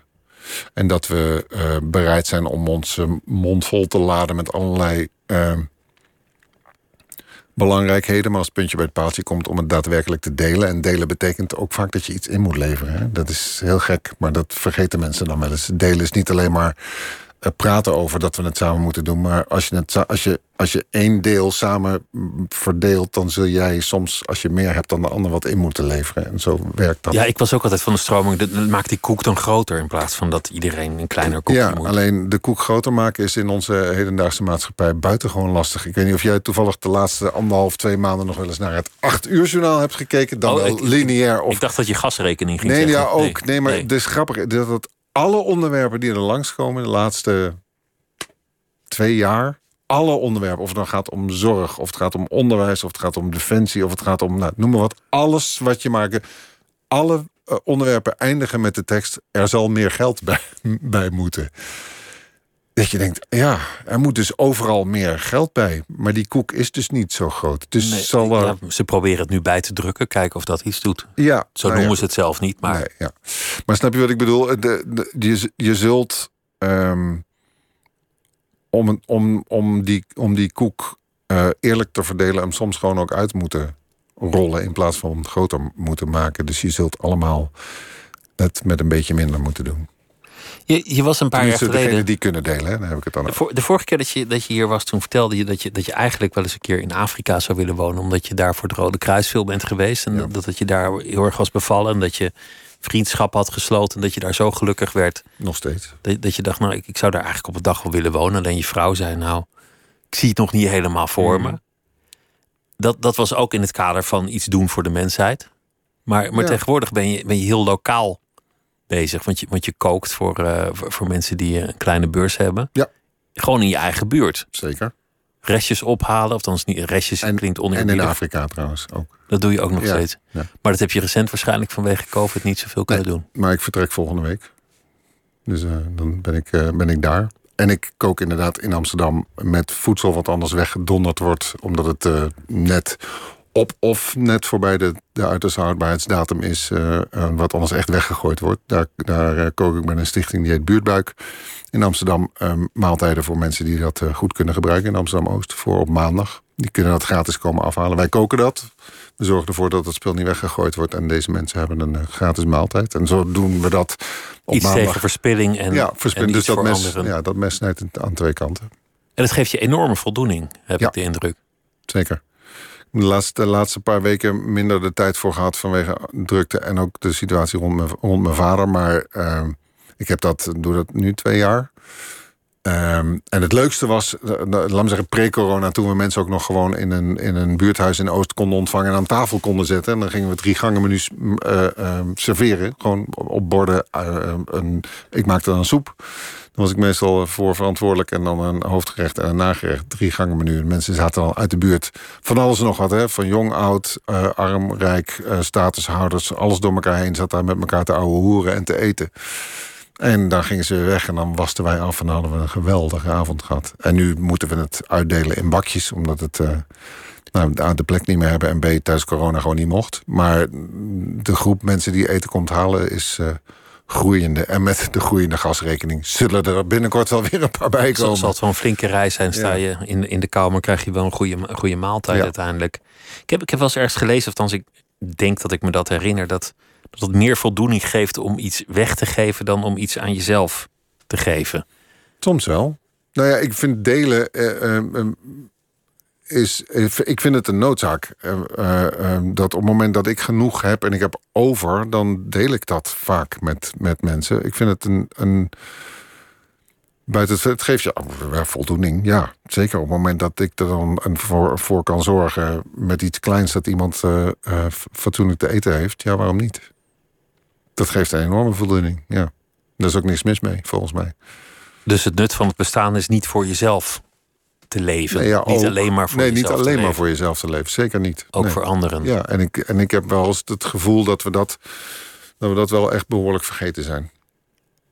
En dat we uh, bereid zijn om onze mond vol te laden met allerlei uh, belangrijkheden. Maar als het puntje bij het paaltje komt om het daadwerkelijk te delen. En delen betekent ook vaak dat je iets in moet leveren. Hè? Dat is heel gek, maar dat vergeten mensen dan wel eens. Delen is niet alleen maar praten over dat we het samen moeten doen. Maar als je, het, als je, als je één deel samen verdeelt, dan zul jij soms, als je meer hebt dan de ander, wat in moeten leveren. En zo werkt dat. Ja, ik was ook altijd van de stroming. Dat maakt die koek dan groter in plaats van dat iedereen een kleiner koekje ja, moet. Alleen de koek groter maken is in onze hedendaagse maatschappij buitengewoon lastig. Ik weet niet of jij toevallig de laatste anderhalf, twee maanden nog wel eens naar het acht uur journaal hebt gekeken. Dan Oh, wel ik- lineair. Of... Ik dacht dat je gasrekening ging Nee, zeggen. ja, ook. Nee, maar nee. het is grappig dat het alle onderwerpen die er langskomen de laatste twee jaar, alle onderwerpen, of het dan gaat om zorg, of het gaat om onderwijs, of het gaat om defensie, of het gaat om, nou, noem maar wat, alles wat je maakt, alle eh, onderwerpen eindigen met de tekst: er zal meer geld bij, <laughs> bij moeten. Dat je denkt, ja, er moet dus overal meer geld bij. Maar die koek is dus niet zo groot. Dus Nee, zal er. ja, ze proberen het nu bij te drukken, kijken of dat iets doet. Ja, Zo nou ja, noemen ze het zelf niet, maar Nee, ja. Maar snap je wat ik bedoel? De, de, je, je zult ehm, om, om, om, die, om die koek eh, eerlijk te verdelen, hem soms gewoon ook uit moeten rollen in plaats van groter moeten maken. Dus je zult allemaal het met een beetje minder moeten doen. Je, je was een paar jaar Tenminste, geleden... die kunnen delen, hè, heb ik het dan De, vorige keer dat je, dat je hier was, toen vertelde je dat, je dat je eigenlijk wel eens een keer in Afrika zou willen wonen. Omdat je daar voor het Rode Kruis veel bent geweest. En Ja. dat, dat je daar heel erg was bevallen. En dat je vriendschap had gesloten. En dat je daar zo gelukkig werd. Nog steeds. Dat, dat je dacht, nou, ik, ik zou daar eigenlijk op een dag wel willen wonen. Alleen je vrouw zei, nou, ik zie het nog niet helemaal voor Mhm. me. Dat, dat was ook in het kader van iets doen voor de mensheid. Maar, maar Ja. tegenwoordig ben je, ben je heel lokaal bezig. Want je, want je kookt voor, eh, voor, voor mensen die een kleine beurs hebben. Ja. Gewoon in je eigen buurt. Zeker. Restjes ophalen. Of dan niet restjes En, klinkt en in. Afrika trouwens ook. Dat doe je ook nog Ja, steeds. ja. Maar dat heb je recent waarschijnlijk vanwege COVID niet zoveel kunnen doen. Maar ik vertrek volgende week. Dus eh, dan ben ik, eh, ben ik daar. En ik kook inderdaad in Amsterdam met voedsel wat anders weggedonderd wordt. Omdat het net op of net voorbij de, de uiterste houdbaarheidsdatum is. eh, eh, wat anders echt weggegooid wordt. Daar, daar eh, kook ik met een stichting die heet Buurtbuik. In Amsterdam eh, maaltijden voor mensen die dat goed kunnen gebruiken. In Amsterdam-Oost voor op maandag. Die kunnen dat gratis komen afhalen. Wij koken dat. We zorgen ervoor dat het spul niet weggegooid wordt. En deze mensen hebben een gratis maaltijd. En zo doen we dat op Iets maandag. tegen verspilling en, ja, verspilling. en Dus dat mes, anderen. ja, dat mes snijdt aan twee kanten. En dat geeft je enorme voldoening, heb Ja. ik de indruk. Zeker. De laatste, de laatste paar weken minder de tijd voor gehad vanwege drukte en ook de situatie rond mijn, rond mijn vader. Maar ehm, ik heb dat, doe dat nu twee jaar. Ehm, en het leukste was, eh, eh, laat me zeggen, pre-corona, toen we mensen ook nog gewoon in een, in een buurthuis in Oost konden ontvangen en aan tafel konden zetten. En dan gingen we drie gangen menus mm, eh, ehm, serveren. Gewoon op borden. een, ik maakte dan een soep. Dan was ik meestal voor verantwoordelijk en dan een hoofdgerecht en een nagerecht. Drie gangen menu. Mensen zaten al uit de buurt van alles en nog wat. Hè? Van jong, oud, uh, arm, rijk, uh, statushouders. Alles door elkaar heen zat daar met elkaar te ouwe hoeren en te eten. En dan gingen ze weer weg en dan wasten wij af en dan hadden we een geweldige avond gehad. En nu moeten we het uitdelen in bakjes, omdat het... Nou, de plek niet meer hebben en B tijdens corona gewoon niet mocht. Maar de groep mensen die eten komt halen is groeiende. En met de groeiende gasrekening zullen er binnenkort wel weer een paar bij komen. Zal het wel een flinke reis zijn. Sta je in, in de kamer, krijg je wel een goede, een goede maaltijd ja. uiteindelijk. Ik heb, ik heb wel eens ergens gelezen, of althans ik denk dat ik me dat herinner... dat, dat het meer voldoening geeft om iets weg te geven... dan om iets aan jezelf te geven. Soms wel. Nou ja, ik vind delen... Uh, uh, is, ik vind het een noodzaak. Uh, dat op het moment dat ik genoeg heb en ik heb over, dan deel ik dat vaak met, met mensen. Ik vind het een. een buiten het, geeft je voldoening. Ja, zeker op het moment dat ik er dan voor, voor kan zorgen met iets kleins dat iemand fatsoenlijk te eten heeft. Ja, waarom niet? Dat geeft een enorme voldoening. Ja, daar is ook niks mis mee, volgens mij. Dus het nut van het bestaan is niet voor jezelf te leven. Nee, ja, niet ook, alleen maar voor nee, jezelf niet alleen te maar leven. voor jezelf te leven. Zeker niet. Ook Nee. voor anderen. Ja, en ik, en ik heb wel eens het gevoel dat we dat, dat we dat wel echt behoorlijk vergeten zijn.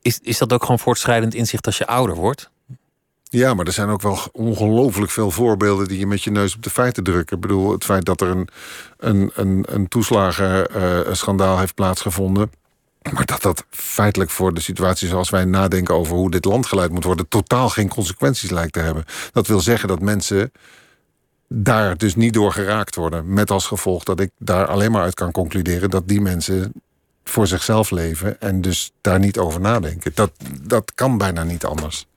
Is, is dat ook gewoon voortschrijdend inzicht als je ouder wordt? Ja, maar er zijn ook wel ongelooflijk veel voorbeelden die je met je neus op de feiten drukken. Ik bedoel, het feit dat er een, een, een, een toeslagenschandaal heeft plaatsgevonden. Maar dat dat feitelijk voor de situatie zoals wij nadenken over hoe dit land geleid moet worden, totaal geen consequenties lijkt te hebben. Dat wil zeggen dat mensen daar dus niet door geraakt worden. Met als gevolg dat ik daar alleen maar uit kan concluderen dat die mensen voor zichzelf leven en dus daar niet over nadenken. Dat, dat kan bijna niet anders.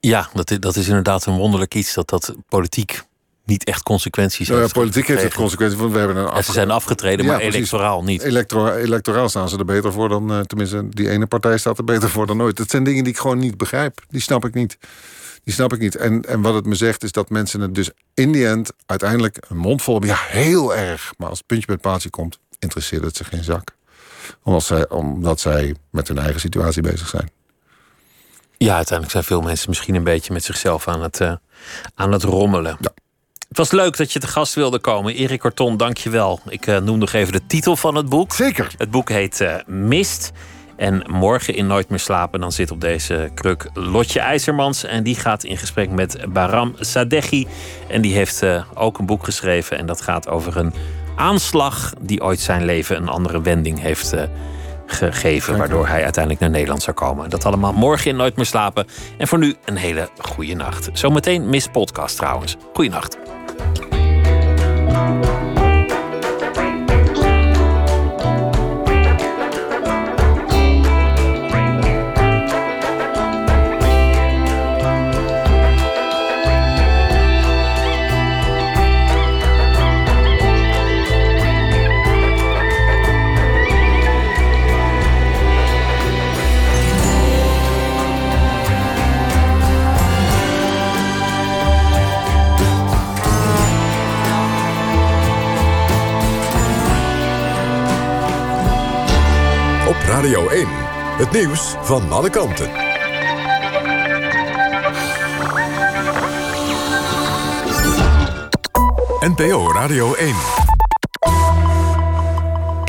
Ja, dat is, dat is inderdaad een wonderlijk iets dat dat politiek niet echt consequenties Nou ja, heeft. politiek heeft het consequenties, want we hebben een ze zijn afgetreden, maar electoraal niet. Electoraal staan ze er beter voor dan... eh, tenminste, die ene partij staat er beter voor dan ooit. Dat zijn dingen die ik gewoon niet begrijp. Die snap ik niet. Die snap ik niet. En, en wat het me zegt is dat mensen het dus in die end... uiteindelijk een mond vol hebben. Ja, heel erg. Maar als het puntje bij het paaltje komt... interesseert het ze geen zak. Omdat zij, omdat zij met hun eigen situatie bezig zijn. Ja, uiteindelijk zijn veel mensen misschien een beetje met zichzelf aan het, eh, aan het rommelen. Ja. Het was leuk dat je te gast wilde komen. Erik Corton, dank je wel. Ik eh, noem nog even de titel van het boek. Zeker. Het boek heet eh, Mist. En morgen in Nooit meer slapen, dan zit op deze kruk Lotje IJzermans. En die gaat in gesprek met Baram Sadeghi. En die heeft eh, ook een boek geschreven. En dat gaat over een aanslag die ooit zijn leven een andere wending heeft eh, gegeven. Waardoor hij uiteindelijk naar Nederland zou komen. Dat allemaal morgen in Nooit meer slapen. En voor nu een hele goede nacht. Zometeen Miss Podcast trouwens. Goeienacht. Op Radio 1. Het nieuws van alle kanten. NPO Radio 1.